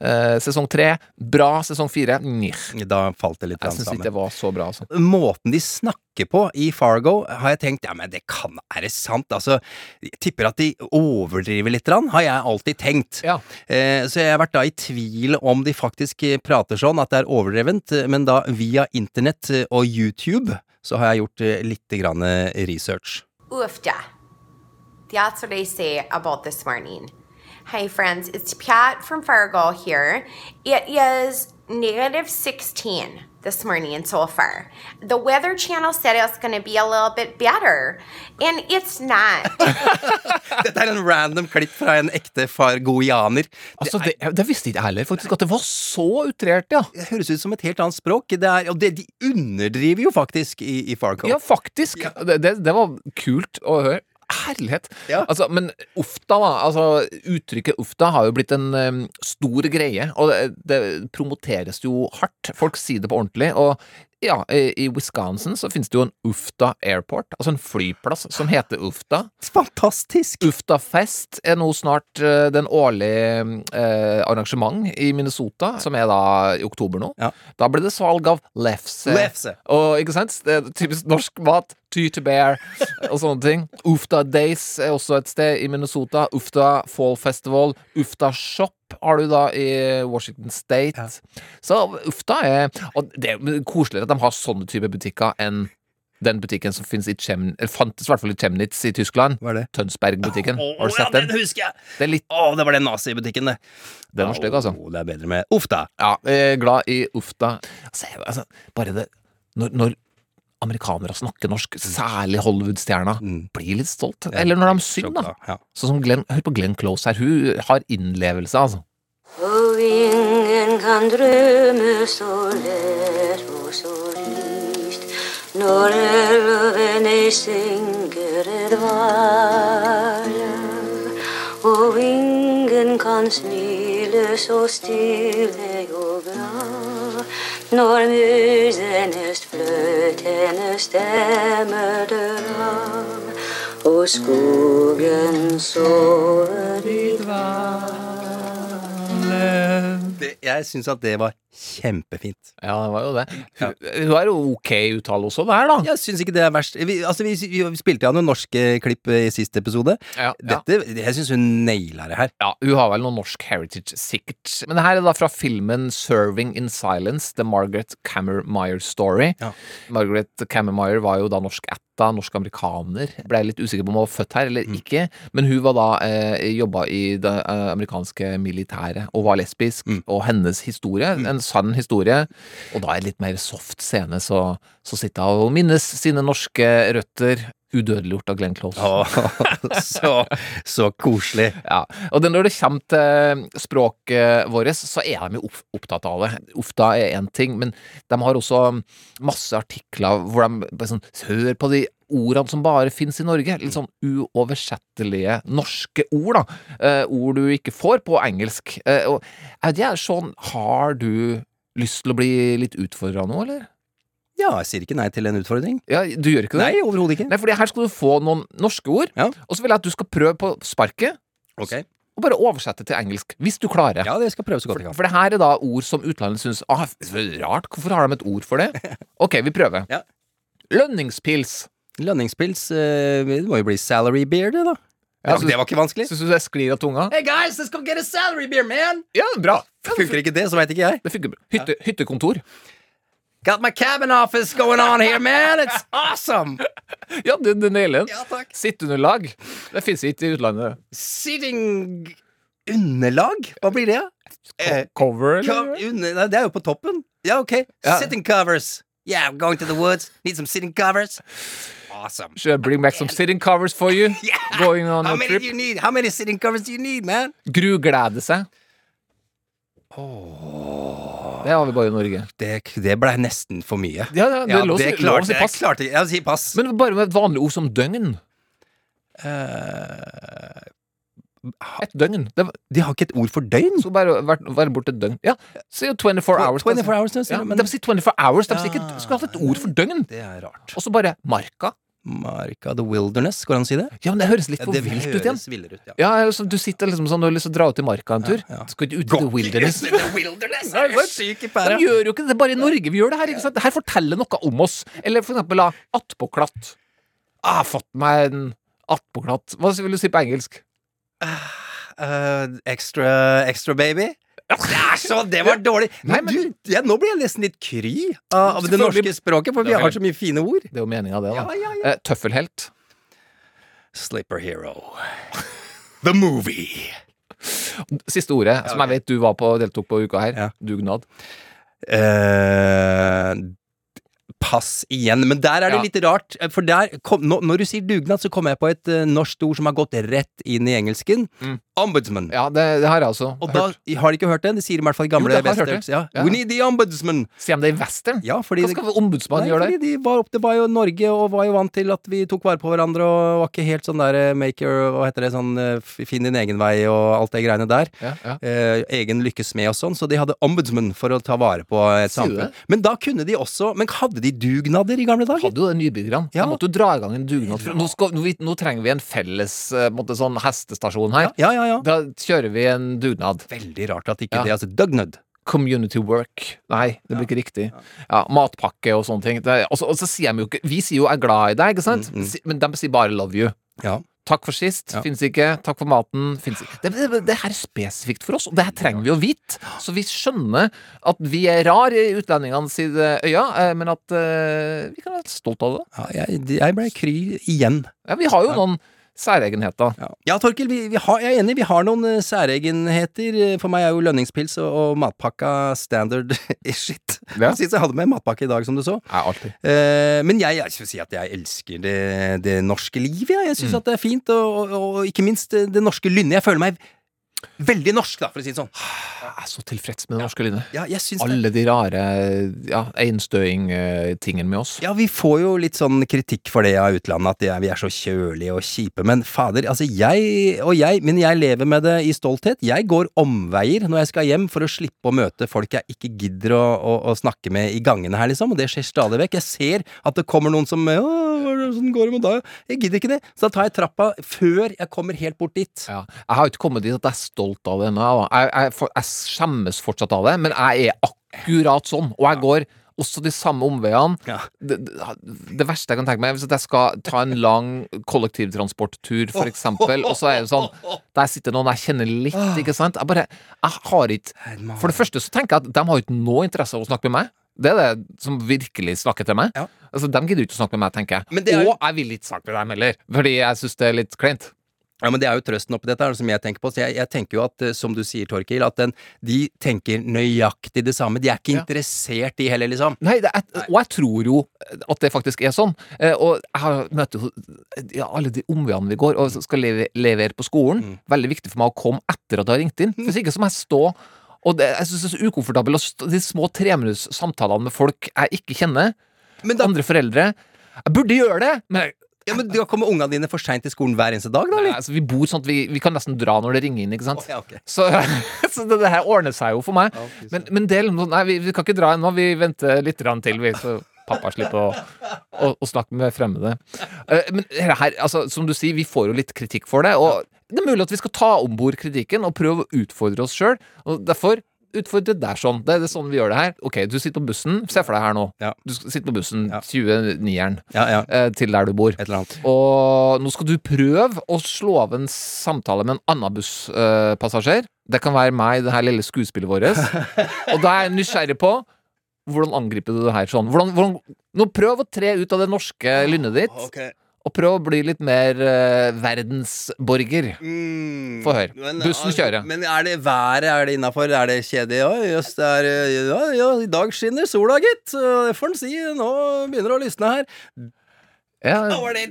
Speaker 3: Eh, sesong tre, bra. Sesong fire, njeh.
Speaker 2: Da falt det litt
Speaker 3: sammen.
Speaker 2: Jeg
Speaker 3: syns ikke det var så bra, altså.
Speaker 2: Måten de snakker på i Fargo, har jeg tenkt ja, men det kan Er det sant? Altså, jeg tipper at de overdriver litt, har jeg alltid tenkt. Eh, så jeg har vært da i tvil om de faktisk eh, prater sånn, at det er overdrevent, eh, men da via internett eh, og YouTube så har jeg gjort litt grann research.
Speaker 26: Oofda. That's what I say about this morning. Hi, friends. It's Pat from Fargo here. It is negative 16 this morning so far. The Weather Channel said it was going to be a little bit better, and it's not.
Speaker 2: Dette er en random klipp fra en ekte fargoianer.
Speaker 3: Altså, det, det visste ikke jeg heller, faktisk, at det var så utrert, ja.
Speaker 2: Det høres ut som et helt annet språk. Det er, og det, de underdriver jo faktisk i, i Fargo.
Speaker 3: Ja, faktisk. Det, det, det var kult å høre. Herlighet. Altså, men Ufta, da. Altså, uttrykket Ufta har jo blitt en um, stor greie, og det, det promoteres jo hardt. Folk sier det på ordentlig. Og ja, i, Wisconsin så finnes det jo en Ufta Airport, altså en flyplass som heter Ufta.
Speaker 2: Fantastisk!
Speaker 3: Ufta Fest er nå snart uh, den årlige uh, arrangement i Minnesota, som er da i oktober nå. Da blir det salg av lefse.
Speaker 2: Lefse.
Speaker 3: Og ikke sant? Det er typisk norsk mat. Tyte bear og sånne ting. Ufta Days er også et sted i Minnesota. Ufta Fall Festival. Ufta Shop har du da i Washington State. Så Ufta er Og det er koseligere at de har sånne type butikker enn den butikken som finnes i Chemn... fantes i hvert fall i Chemnitz i Tyskland.
Speaker 2: Hva er det?
Speaker 3: Tønsberg-butikken.
Speaker 2: Oh,
Speaker 3: Har du
Speaker 2: ja,
Speaker 3: sett den?
Speaker 2: den husker jeg!
Speaker 3: Det er litt
Speaker 2: oh, det var den nazibutikken, det.
Speaker 3: Den var stygg, altså.
Speaker 2: Oh, det er bedre med Ufta.
Speaker 3: Ja, er glad i Ufta. Altså, altså, bare det Når, når amerikanere snakker norsk, særlig Hollywood-stjerner, blir litt stolt. Eller når de synger, da.
Speaker 2: Ja.
Speaker 3: Sånn som Glenn, Hør på Glenn Close her. Hun har innlevelse, altså.
Speaker 27: Og ingen kan drømme så lett og så lyst når elven ei synger et valg. Og ingen kan smile så stille og bra når musenes fløtende stemme dør av. Og skogen sover i
Speaker 2: Det, jeg syns at det var kjempefint.
Speaker 3: Ja, det var jo det. Hun, hun er jo ok uttale også der, da.
Speaker 2: Jeg syns ikke det er verst. Vi, altså, vi, vi spilte jo noen norske klipp i siste episode.
Speaker 3: Ja, ja.
Speaker 2: Dette, Jeg syns hun naila det her.
Speaker 3: Ja, hun har vel noe norsk heritage, sikkert. Men det her er da fra filmen 'Serving in Silence', The Margaret Cammermeyer Story. Margaret Cammermeyer var jo da norsk ætta, norsk amerikaner. Ble litt usikker på om hun var født her eller ikke, men hun var da eh, jobba i det eh, amerikanske militæret og var lesbisk, og hennes historie, en sann historie, og da er det litt mer soft scene, så, så sitter hun og minnes sine norske røtter. Udødeliggjort av Glenn Close.
Speaker 2: så, så koselig.
Speaker 3: Ja, og når det kommer til språket vårt, så er de jo opptatt av det. Ofte er én ting, men de har også masse artikler hvor de sånn Hør på de ordene som bare finnes i Norge. Litt sånn uoversettelige norske ord, da. Eh, ord du ikke får på engelsk. Eh, og vet ikke, sånn Har du lyst til å bli litt utfordra nå, eller?
Speaker 2: Ja, jeg sier ikke nei til en utfordring.
Speaker 3: Ja, Du gjør ikke det?
Speaker 2: Nei, overhodet ikke.
Speaker 3: Nei, fordi her skal du få noen norske ord, og så vil jeg at du skal prøve på sparket.
Speaker 2: Ok.
Speaker 3: Og bare oversette til engelsk, hvis du klarer.
Speaker 2: Ja, det skal prøve så godt jeg kan.
Speaker 3: For det her er da ord som utlandet syns ah, rart, hvorfor har de et ord for det? Ok, vi prøver.
Speaker 2: Ja.
Speaker 3: Lønningspils.
Speaker 2: Lønningspils eh, Det må jo bli salary beer, det, da. Ja,
Speaker 3: så-
Speaker 2: det var ikke vanskelig.
Speaker 3: Syns du det sklir av tunga?
Speaker 2: Hey guys, let's go get a salary beer, man!
Speaker 3: Ja, bra.
Speaker 2: Funker ikke det, så veit ikke jeg.
Speaker 3: Det funker bra. Hytte, hyttekontor.
Speaker 2: Got my cabin office going on here, man! It's awesome!
Speaker 3: Ja, du, du nailer den.
Speaker 2: Ja, takk.
Speaker 3: Sitteunderlag. Det fins ikke i utlandet.
Speaker 2: Sitting underlag? Hva blir det? Co
Speaker 3: Cover,
Speaker 2: co under, nei, det er jo på toppen. Ja, ok.
Speaker 3: Ja.
Speaker 2: Sitting covers. Yeah, I'm going to the woods. Need some sitting covers. Awesome.
Speaker 3: Should I bring back some sitting covers for you? Going on
Speaker 2: How
Speaker 3: a
Speaker 2: many
Speaker 3: trip?
Speaker 2: do you need? How many sitting covers do you need, man?
Speaker 3: Gruglede seg. Det har vi bare i Norge.
Speaker 2: Det, det blei nesten for mye.
Speaker 3: Ja, ja, det ja, lov
Speaker 2: det klarte jeg.
Speaker 3: pass.
Speaker 2: klarte. Jeg sier pass.
Speaker 3: Men bare med et vanlig ord som døgn.
Speaker 2: Eh,
Speaker 3: Et døgn. Det,
Speaker 2: de har ikke et ord for døgn?
Speaker 3: Så bare være, være borte et døgn. Ja, Si jo 24 hours.
Speaker 2: 24 hours,
Speaker 3: ja,
Speaker 2: men-
Speaker 3: De sier 24 hours. De sier ikke skulle hatt et ord for døgn.
Speaker 2: Det er rart.
Speaker 3: Og så bare marka.
Speaker 2: Marka the wilderness, går det an å si det?
Speaker 3: Ja, men det høres litt
Speaker 2: Ja,
Speaker 3: for
Speaker 2: det
Speaker 3: vilt ut igjen.
Speaker 2: høres villere ut, ja.
Speaker 3: Ja, ja, du sitter liksom sånn du har lyst til å dra ut i marka en tur. Skal ikke ut i the wilderness.
Speaker 2: the wilderness
Speaker 3: Nei? De gjør jo ikke det, det er bare i Norge vi gjør det her. ikke sant? Det her forteller noe om oss. Eller for eksempel attpåklatt. Ah, fått meg en attpåklatt. Hva vil du si på engelsk?
Speaker 2: Uh, extra, extra baby? Så Det var dårlig! Men, du, ja, nå blir jeg nesten litt kry av, det norske språket, for vi har så mye fine ord.
Speaker 3: Det er jo meninga, det. da.
Speaker 2: Ja, ja,
Speaker 3: Eh, Tøffelhelt.
Speaker 2: Slipper hero. The movie.
Speaker 3: Siste ordet, som jeg vet du var på, deltok på uka her. Dugnad.
Speaker 2: Eh, pass igjen. Men der er det
Speaker 3: Ja.
Speaker 2: litt rart. For der kom, nå, Når du sier dugnad, så kommer jeg på et uh, norsk ord som har gått rett inn i engelsken. Ombudsman.
Speaker 3: Ja, det, det har jeg også.
Speaker 2: Og da har de ikke hørt det? De sier i hvert fall i gamle
Speaker 3: hørt
Speaker 2: westerns. Ja.
Speaker 3: Ja.
Speaker 2: We need the ombudsman.
Speaker 3: Sier de det i western?
Speaker 2: Ja, fordi
Speaker 3: Hva skal ombudsmannen gjøre der?
Speaker 2: de var, opp, det var jo Norge, og var jo vant til at vi tok vare på hverandre, og var ikke helt sånn der maker, make Hva heter det, sånn eh, finn din egen vei og alt det greiene der.
Speaker 3: Ja, ja.
Speaker 2: Eh, egen lykkes med og sånn. Så de hadde ombudsman for å ta vare på et samfunn. Men da kunne de også Men hadde de dugnader i gamle dager?
Speaker 3: Hadde jo det nybyggerne.
Speaker 2: Ja.
Speaker 3: De måtte jo dra i gang en dugnad. Nå, skal, nå, nå trenger vi en felles eh, måte, sånn hestestasjon her.
Speaker 2: Ja, ja, ja.
Speaker 3: Da kjører vi en dugnad.
Speaker 2: Veldig rart at ikke
Speaker 3: Ja.
Speaker 2: det altså dugnad.
Speaker 3: Community work. Nei, det blir ikke riktig. Ja, Matpakke og sånne ting. Det, er- og, så, og så sier de jo ikke Vi sier jo er glad i deg', ikke sant? Si- Men de sier bare 'love you'.
Speaker 2: Ja.
Speaker 3: Takk for sist.
Speaker 2: Ja.
Speaker 3: Fins ikke. Takk for maten. Fins ikke. Det, det, det her er spesifikt for oss, og det her trenger vi å vite. Så vi skjønner at vi er rar i utlendingene sine øyne, eh, men at eh, vi kan være stolt av det.
Speaker 2: Ja, jeg, jeg ble kry igjen.
Speaker 3: Ja, vi har jo noen særegenheter.
Speaker 2: Ja, ja Torkel, vi, vi har, jeg er enig, vi har noen eh, særegenheter. Eh, For meg er jo lønningspils og, og matpakka standard shit.
Speaker 3: Ja.
Speaker 2: Sist jeg hadde med matpakke i dag, som du så.
Speaker 3: Ja, alltid.
Speaker 2: Eh, men jeg, jeg skal si at jeg elsker det, det norske livet. Ja. Jeg syns
Speaker 3: Mm.
Speaker 2: at det er fint, og, og, og ikke minst det, det norske lynnet. Jeg føler meg veldig norsk, da, for å si det sånn.
Speaker 3: Jeg er så tilfreds med det norske lynnet.
Speaker 2: Ja, jeg syns det.
Speaker 3: Alle de rare ja, einstøing-tingene med oss.
Speaker 2: Ja, vi får jo litt sånn kritikk for det av utlandet, at vi er så kjølige og kjipe. Men fader, altså jeg og jeg, men jeg lever med det i stolthet. Jeg går omveier når jeg skal hjem for å slippe å møte folk jeg ikke gidder å, å, å snakke med i gangene her, liksom. Og det skjer stadig vekk. Jeg ser at det kommer noen som Åssen går det med deg? Jeg gidder ikke det. Så da tar jeg trappa før jeg kommer helt bort dit.
Speaker 3: Ja. Jeg har jo ikke kommet dit at jeg stolt av det ennå. Jeg, jeg, jeg skjemmes fortsatt av det, men jeg er akkurat sånn. Og jeg går også de samme omveiene. Det, det, det verste jeg kan tenke meg, er hvis jeg skal ta en lang kollektivtransporttur, eksempel, og så er det sånn Der sitter noen jeg kjenner litt, ikke sant? Jeg bare Jeg har ikke For det første så tenker jeg at de har ikke noe interesse av å snakke med meg. Det er det som virkelig snakker til meg. Altså, De gidder ikke å snakke med meg, tenker jeg.
Speaker 2: jo-
Speaker 3: Og jeg vil ikke snakke med dem heller, fordi jeg syns det er litt kleint.
Speaker 2: Ja, men Det er jo trøsten oppi dette, her, som jeg tenker på. Så jeg, jeg tenker jo at, eh, som du sier, Torkil, at den, de tenker nøyaktig det samme. De er ikke interessert i heller, liksom.
Speaker 3: Nei, det er, og jeg tror jo at det faktisk er sånn. Eh, Og jeg møter jo ja, alle de omveiene vi går, og skal leve, levere på skolen.
Speaker 2: Mm.
Speaker 3: Veldig viktig for meg å komme etter at jeg har ringt inn. Hvis ikke så må jeg stå og det, jeg synes det er så ukomfortabelt de små treminutts samtalene med folk jeg ikke kjenner. Andre foreldre. Jeg burde gjøre det, men jeg,
Speaker 2: Ja, men Da kommer ungene dine for seint til skolen hver eneste dag, da?
Speaker 3: Nei, altså, vi bor sånn at vi, vi kan nesten dra når det ringer inn, ikke sant?
Speaker 2: ja, okay.
Speaker 3: Så, så det, det her ordner seg jo for meg. men, men del, nei, vi, vi kan ikke dra ennå, vi venter litt til, vi, så pappa slipper å, å, å snakke med fremmede. Eh, men her, altså, som du sier, vi får jo litt kritikk for det, og det er mulig at vi skal ta om bord kritikken og prøve å utfordre oss sjøl. Derfor utfordre deg sånn. Det er det sånn vi gjør det her. Ok, du sitter på bussen. Se for deg her nå. Du sitter på bussen 29-eren ja, til der du bor. Og nå skal du prøve å slå av en samtale med en annen busspassasjer. det kan være meg, det her lille skuespillet vårt. og da er jeg nysgjerrig på hvordan angriper du det her sånn? Hvordan, hvordan, nå prøv å tre ut av det norske lynnet ditt. Og prøv å bli litt mer eh, verdensborger. Få høre.
Speaker 2: Men,
Speaker 3: Bussen
Speaker 2: altså,
Speaker 3: kjører.
Speaker 2: Men er det været er det innafor? Er det kjedelig? Ja, jøss, det er ja, ja, i dag skinner sola, gitt. Det får en si. Nå begynner det å lysne her.
Speaker 3: Ja.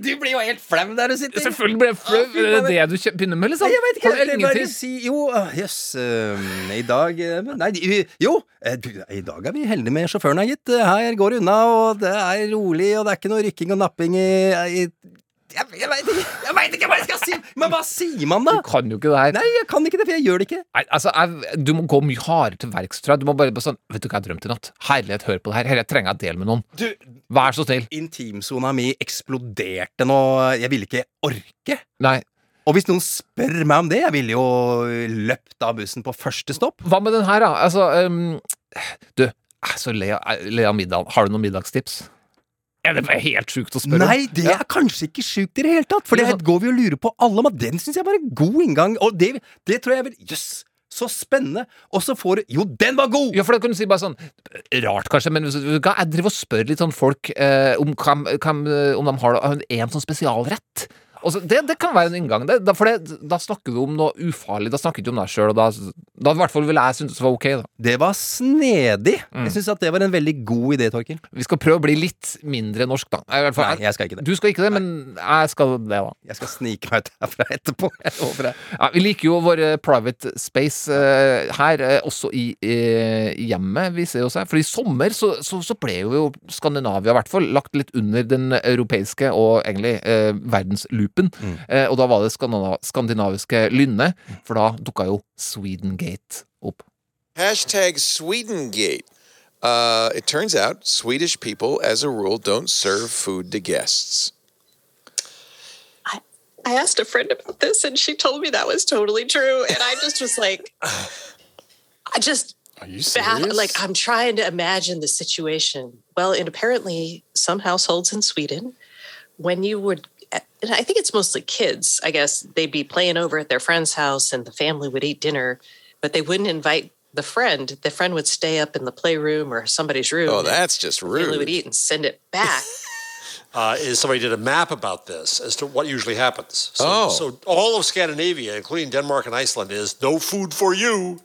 Speaker 2: Du blir jo helt flau der du sitter.
Speaker 3: Selvfølgelig blir jeg flau.
Speaker 2: Ah, det
Speaker 3: Er det du begynner med, liksom?
Speaker 2: Jeg vet ikke. Jeg bare si Jo, jøss yes, eh, I dag eh, Nei, jo. eh, I dag er vi heldige med sjåføren, her, gitt. Her går det unna, og det er rolig, og det er ikke noe rykking og napping i, i jeg, jeg veit ikke, jeg vet ikke hva jeg skal si! Men hva sier man, da?
Speaker 3: Du kan jo ikke det her.
Speaker 2: Nei, jeg kan ikke det, for jeg gjør det ikke.
Speaker 3: Nei, altså, jeg, Du må gå mye hardere til verks, tror jeg. Du må bare, bare sånn Vet du hva jeg drømte i natt? Herlighet, hør på det her. Dette trenger jeg å dele med noen.
Speaker 2: Du,
Speaker 3: Vær så snill.
Speaker 2: Intimsona mi eksploderte nå. Jeg ville ikke orke.
Speaker 3: Nei.
Speaker 2: Og hvis noen spør meg om det, jeg ville jo løpt av bussen på første stopp.
Speaker 3: Hva med den her, da? Altså um, Du, jeg er så jeg lei av middagen. Har du noen middagstips? Er det bare helt sjukt å spørre om?
Speaker 2: Nei, det er kanskje ikke sjukt i det hele tatt. For det går vi og lurer på alle om. og Den syns jeg var en god inngang. Og det, det tror jeg vel Jøss, så spennende. Og så får du Jo, den var god!
Speaker 3: Ja, for da kan du si bare sånn Rart, kanskje, men jeg driver og spør litt sånn folk eh, om, hvem, eh, om de har en sånn spesialrett. Og det, det kan være en inngang. Det, da, for det, da snakker du om noe ufarlig. Da snakker du om deg sjøl, og da, da i hvert fall ville jeg synes det var ok. da
Speaker 2: Det var snedig. Jeg syns at det var en veldig god idé, Torkil.
Speaker 3: Vi skal prøve å bli litt mindre norsk, da. I hvert fall,
Speaker 2: Nei, jeg skal ikke det.
Speaker 3: Du skal ikke det, men jeg skal det, da.
Speaker 2: Jeg skal snike meg ut herfra etterpå. Jeg.
Speaker 3: Ja, vi liker jo vår eh, private space uh, her, uh, også i uh, hjemmet, viser det seg. For i sommer så, så, så ble jo Skandinavia i hvert fall lagt litt under den europeiske og egentlig eh, verdensloopen. Eh, og da var det skandinaviske lynnet, for da dukka jo Swedengate opp.
Speaker 28: Hashtag Swedengate. Uh, it turns out Swedish people, as a rule, don't serve food to guests.
Speaker 29: I asked a friend about this and she told me that was totally true. And I just was like, I just,
Speaker 28: Are you
Speaker 29: baff- like, I'm trying to imagine the situation. Well, and apparently, some households in Sweden, when you would, and I think it's mostly kids, I guess, they'd be playing over at their friend's house and the family would eat dinner, but they wouldn't invite the friend. The friend would stay up in the playroom or somebody's room.
Speaker 28: Oh, that's just
Speaker 29: the family would eat and send it back.
Speaker 30: uh, is somebody did a map about this as to what usually happens. So,
Speaker 28: Oh.
Speaker 30: so all of Scandinavia, including Denmark and Iceland, is no food for you.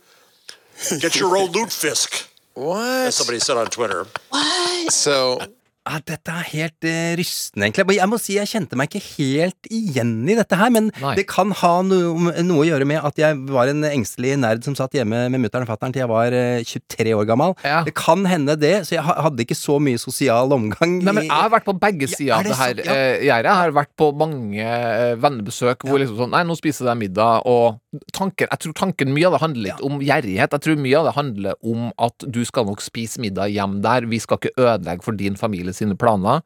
Speaker 30: Get your own lutefisk.
Speaker 28: What?
Speaker 30: As somebody said on Twitter. What?
Speaker 28: So
Speaker 2: Ja, dette er helt eh, rystende, egentlig. Jeg må si jeg kjente meg ikke helt igjen i dette her, men
Speaker 3: Nei.
Speaker 2: det kan ha noe, noe å gjøre med at jeg var en engstelig nerd som satt hjemme med mutter'n og fatter'n til jeg var eh, 23 år gammel. Det kan hende det, så jeg hadde ikke så mye sosial omgang.
Speaker 3: Nei, men Jeg har vært på begge sider
Speaker 2: ja,
Speaker 3: av
Speaker 2: det
Speaker 3: her?
Speaker 2: Ja.
Speaker 3: eh, gjerdet. Jeg har vært på mange eh, vennebesøk hvor liksom sånn Nei, nå spiser jeg middag, og tanken Jeg tror tanken mye av det handler litt om gjerrighet. Jeg tror mye av det handler om at du skal nok spise middag hjem der. Vi skal ikke ødelegge for din familie sine planer.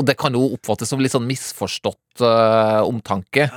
Speaker 3: Og det kan jo oppfattes som litt sånn misforstått uh, omtanke.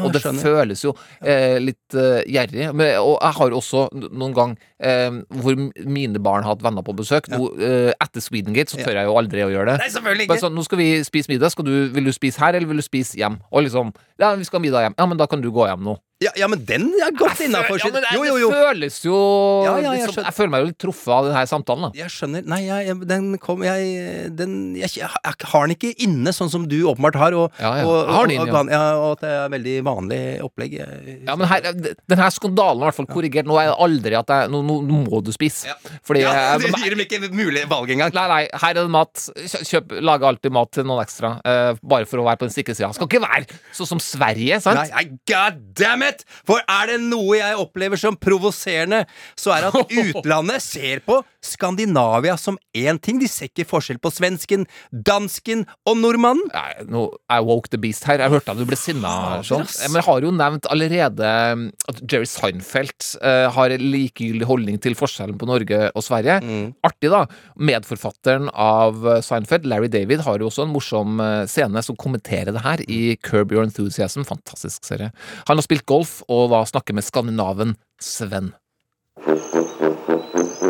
Speaker 3: og det
Speaker 2: skjønner.
Speaker 3: føles jo uh, litt uh, gjerrig. Men, og jeg har også noen gang hvor mine barn har hatt venner på besøk. Nå, eh, etter Swedengate så tør jeg jo aldri å gjøre det.
Speaker 2: Nei, selvfølgelig ikke.
Speaker 3: Men sånn, nå skal vi spise middag. Skal du, vil du spise her, eller vil du spise hjem? Og liksom Ja, vi skal ha middag hjem. Ja, men da kan du gå hjem nå.
Speaker 2: Ja, ja, men den er godt innafor.
Speaker 3: Ja, men det,
Speaker 2: Jo, jo, jo.
Speaker 3: det føles jo
Speaker 2: Ja, ja, jeg
Speaker 3: liksom, jeg føler meg jo litt truffet av denne samtalen. da
Speaker 2: Jeg skjønner. Nei, jeg, den kom jeg, den, jeg, har den ikke inne, sånn som du åpenbart har. Og,
Speaker 3: Ja, ja.
Speaker 2: og,
Speaker 3: har den
Speaker 2: og, og, og at det er veldig vanlig opplegg.
Speaker 3: Ja, men her, denne skandalen er i hvert fall korrigert. Nå er det aldri at jeg, nå, nå, må du spise. Fordi
Speaker 2: det gir dem ikke mulig valg engang.
Speaker 3: Nei, nei, her er det mat. Kjøp, Lag alltid mat til noen ekstra. Uh, bare for å være på den sikre sida. Skal ikke være sånn som Sverige, sant?
Speaker 2: Nei, god damn it! For er det noe jeg opplever som provoserende, så er at utlandet ser på Skandinavia som én ting. De ser ikke forskjell på svensken, dansken og nordmannen.
Speaker 3: Nei, nå er woke the beast her. Jeg hørte at du ble sinna. Sånn. Men jeg har jo nevnt allerede um, at Jerry Seinfeld uh, har en likegyldig holdning til forskjellen på Norge og Sverige.
Speaker 2: Mm.
Speaker 3: Artig, da. Medforfatteren av eh, Seinfeld, Larry David, har jo også en morsom eh, scene som kommenterer det her i Curb Your Enthusiasm. Fantastisk serie. Han har spilt golf og da snakker med skandinaven Sven.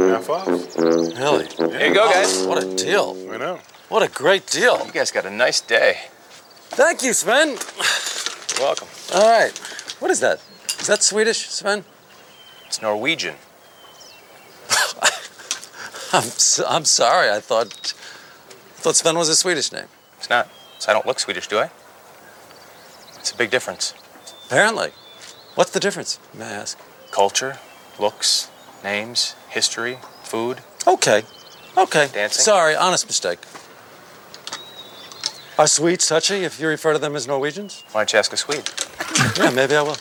Speaker 31: Really? Here you go, guys. What a deal. I know. What a great deal. You guys got a nice day. Thank you, Sven. Welcome. All right. What is that? Is that Swedish, Sven? It's Norwegian. I'm, s- I'm sorry. I thought I thought Sven was a Swedish name.
Speaker 32: It's not. So I don't look Swedish, do I? It's a big difference.
Speaker 31: Apparently. What's the difference, may I ask?
Speaker 32: Culture, looks, names, history, food.
Speaker 31: Okay. Okay.
Speaker 32: Dancing.
Speaker 31: Sorry, honest mistake. Are Swedes touchy if you refer to them as Norwegians?
Speaker 32: Why don't you ask a Swede?
Speaker 31: Yeah, maybe I will.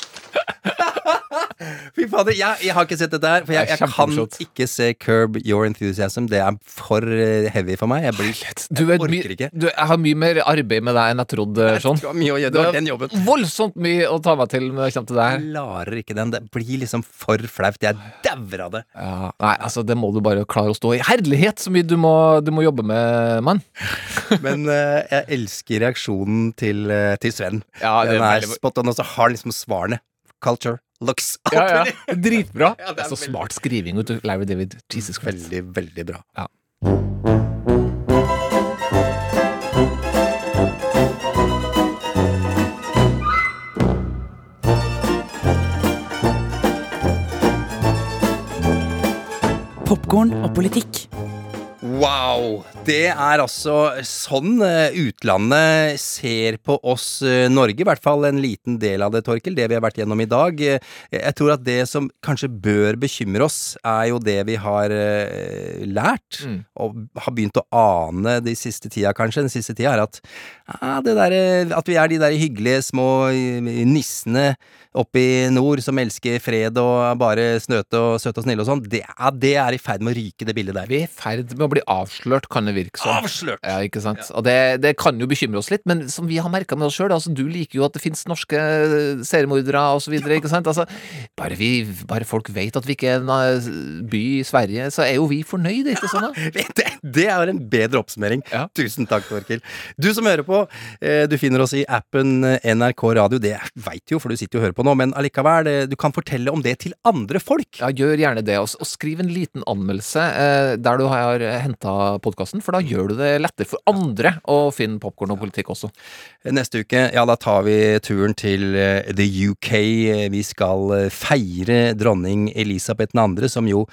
Speaker 2: Fy fader, jeg, jeg har ikke sett dette her, for jeg, jeg kan ikke se Curb Your Enthusiasm. Det er for eh, heavy for meg. Jeg blir orker ikke.
Speaker 3: du, jeg har mye mer arbeid med deg enn jeg trodde. Sånn.
Speaker 2: Du har mye å gjøre, du har den jobben.
Speaker 3: voldsomt mye å ta meg til når det kommer til det her.
Speaker 2: klarer ikke den. Det blir liksom for flaut. Jeg dauer av det.
Speaker 3: Ja, nei, altså det må du bare klare å stå i. Herlighet så mye du må, du må jobbe med, mann.
Speaker 2: Men uh, jeg elsker reaksjonen til, eh, til Sven.
Speaker 3: Ja, den er
Speaker 2: er
Speaker 3: veldig-
Speaker 2: spot on, og så har han liksom svarene. Culture, looks
Speaker 3: Ja, ja. Dritbra.
Speaker 2: Ja,
Speaker 3: det er så smart skriving, ut du. Larry David. Jesus Christ.
Speaker 2: Veldig, veldig bra.
Speaker 3: Ja.
Speaker 33: Popkorn og politikk.
Speaker 2: Wow! Det er altså sånn eh, utlandet ser på oss eh, Norge, i hvert fall en liten del av det, Torkel, det vi har vært gjennom i dag. Eh, Jeg tror at det som kanskje bør bekymre oss, er jo det vi har lært,
Speaker 3: Mm.
Speaker 2: og har begynt å ane de siste tida, kanskje, den siste tida, er at ja, det der, at vi er de der hyggelige små nissene oppe i nord som elsker fred og bare snøte og søte og snille og sånn, det, det er i ferd med å ryke, det bildet der.
Speaker 3: Vi er i ferd med å bli avslørt, kan det virke som.
Speaker 2: Avslørt!
Speaker 3: Ja, ikke sant? Og det, det kan jo bekymre oss litt, men som vi har merka med oss sjøl, altså, du liker jo at det fins norske seriemordere videre, ikke sant? Altså, bare, vi, bare folk vet at vi ikke er en eh, by i Sverige, så er jo vi fornøyde, ikke sånn? da?
Speaker 2: Det, det er en bedre oppsummering. Tusen takk, Torkil. Du som hører på, eh, du finner oss i appen eh, NRK Radio. Det veit du jo, for du sitter jo og hører på nå, men allikevel, eh, du kan fortelle om det til andre folk.
Speaker 3: Ja, gjør gjerne det, og, og skriv en liten anmeldelse eh, der du har henta podkasten, for da gjør du det lettere for andre å finne popkorn og politikk også.
Speaker 2: Neste uke, ja, da tar vi turen til eh, the UK. Vi skal eh, feire dronning Elisabeth 2., som jo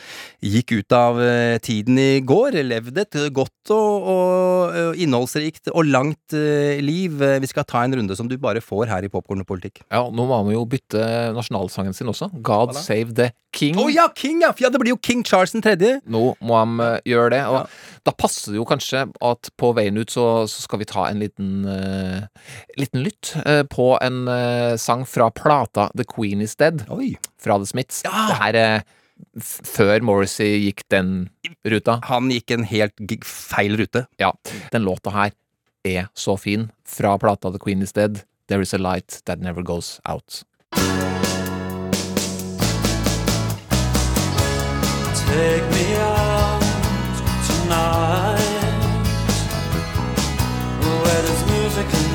Speaker 2: gikk ut av eh, tiden i går. Levde et godt og, og innholdsrikt og langt liv. Vi skal ta en runde som du bare får her i Popkorn og politikk.
Speaker 3: Ja, nå må han jo bytte nasjonalsangen sin også. God save the king.
Speaker 2: Å ja, King, ja! Ja, det blir jo King Charles 3.
Speaker 3: Nå må han gjøre det, og da passer det jo kanskje at på veien ut så, så skal vi ta en liten, uh, liten lytt uh, på en uh, sang fra plata The Queen Is Dead fra The Smiths. Det her er før Morrissey gikk den ruta.
Speaker 2: Han gikk en helt gig- feil rute.
Speaker 3: Ja. Den låta her er så fin. Fra plata The Queen Is Dead. There is a light that never goes out.
Speaker 27: Take tonight Where there's music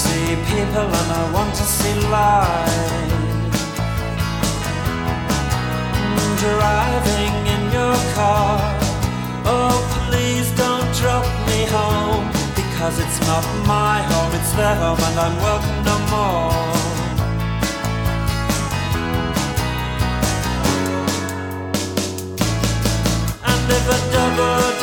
Speaker 27: see people and I want to see life Driving in your car. Oh please don't drop me home Because it's not my home, it's their home and I'm welcome no more. And if a double-decker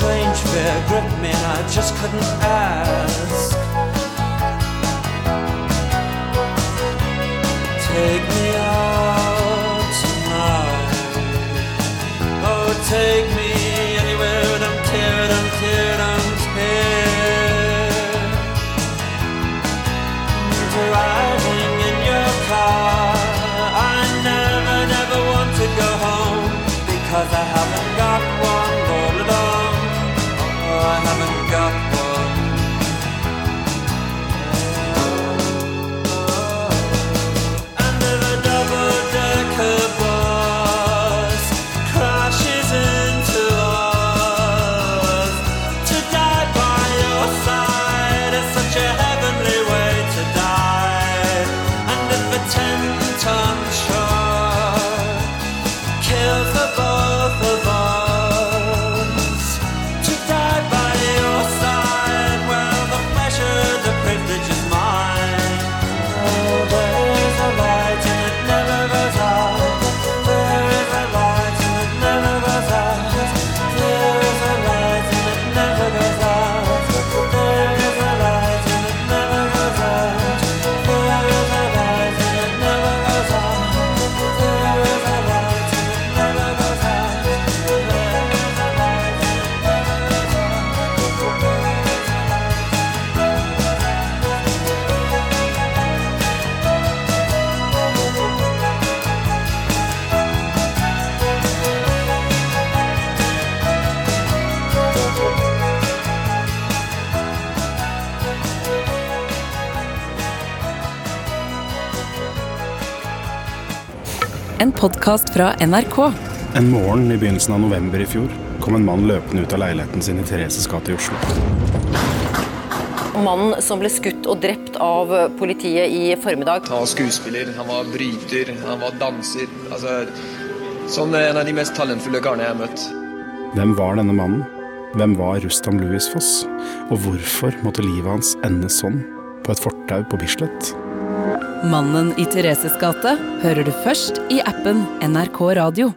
Speaker 27: strange fear gripped me and I just couldn't ask. Take me out tonight. Oh, take me anywhere
Speaker 34: and I'm teared, I'm teared, I'm teared. Driving in your car, I never, never want to go home because
Speaker 27: I podkast fra NRK.
Speaker 35: En morgen i begynnelsen av november i fjor kom en mann løpende ut av leiligheten sin i Thereses gate i Oslo.
Speaker 36: Mannen som ble skutt og drept av politiet i formiddag.
Speaker 37: Han var skuespiller, han var bryter, han var danser. Altså, sånn en av de mest talentfulle karene jeg har møtt.
Speaker 35: Hvem var denne mannen? Hvem var Rustam Louis Foss? Og hvorfor måtte livet hans ende sånn, på et fortau på Bislett?
Speaker 27: Mannen i Thereses gate hører du først i appen NRK Radio.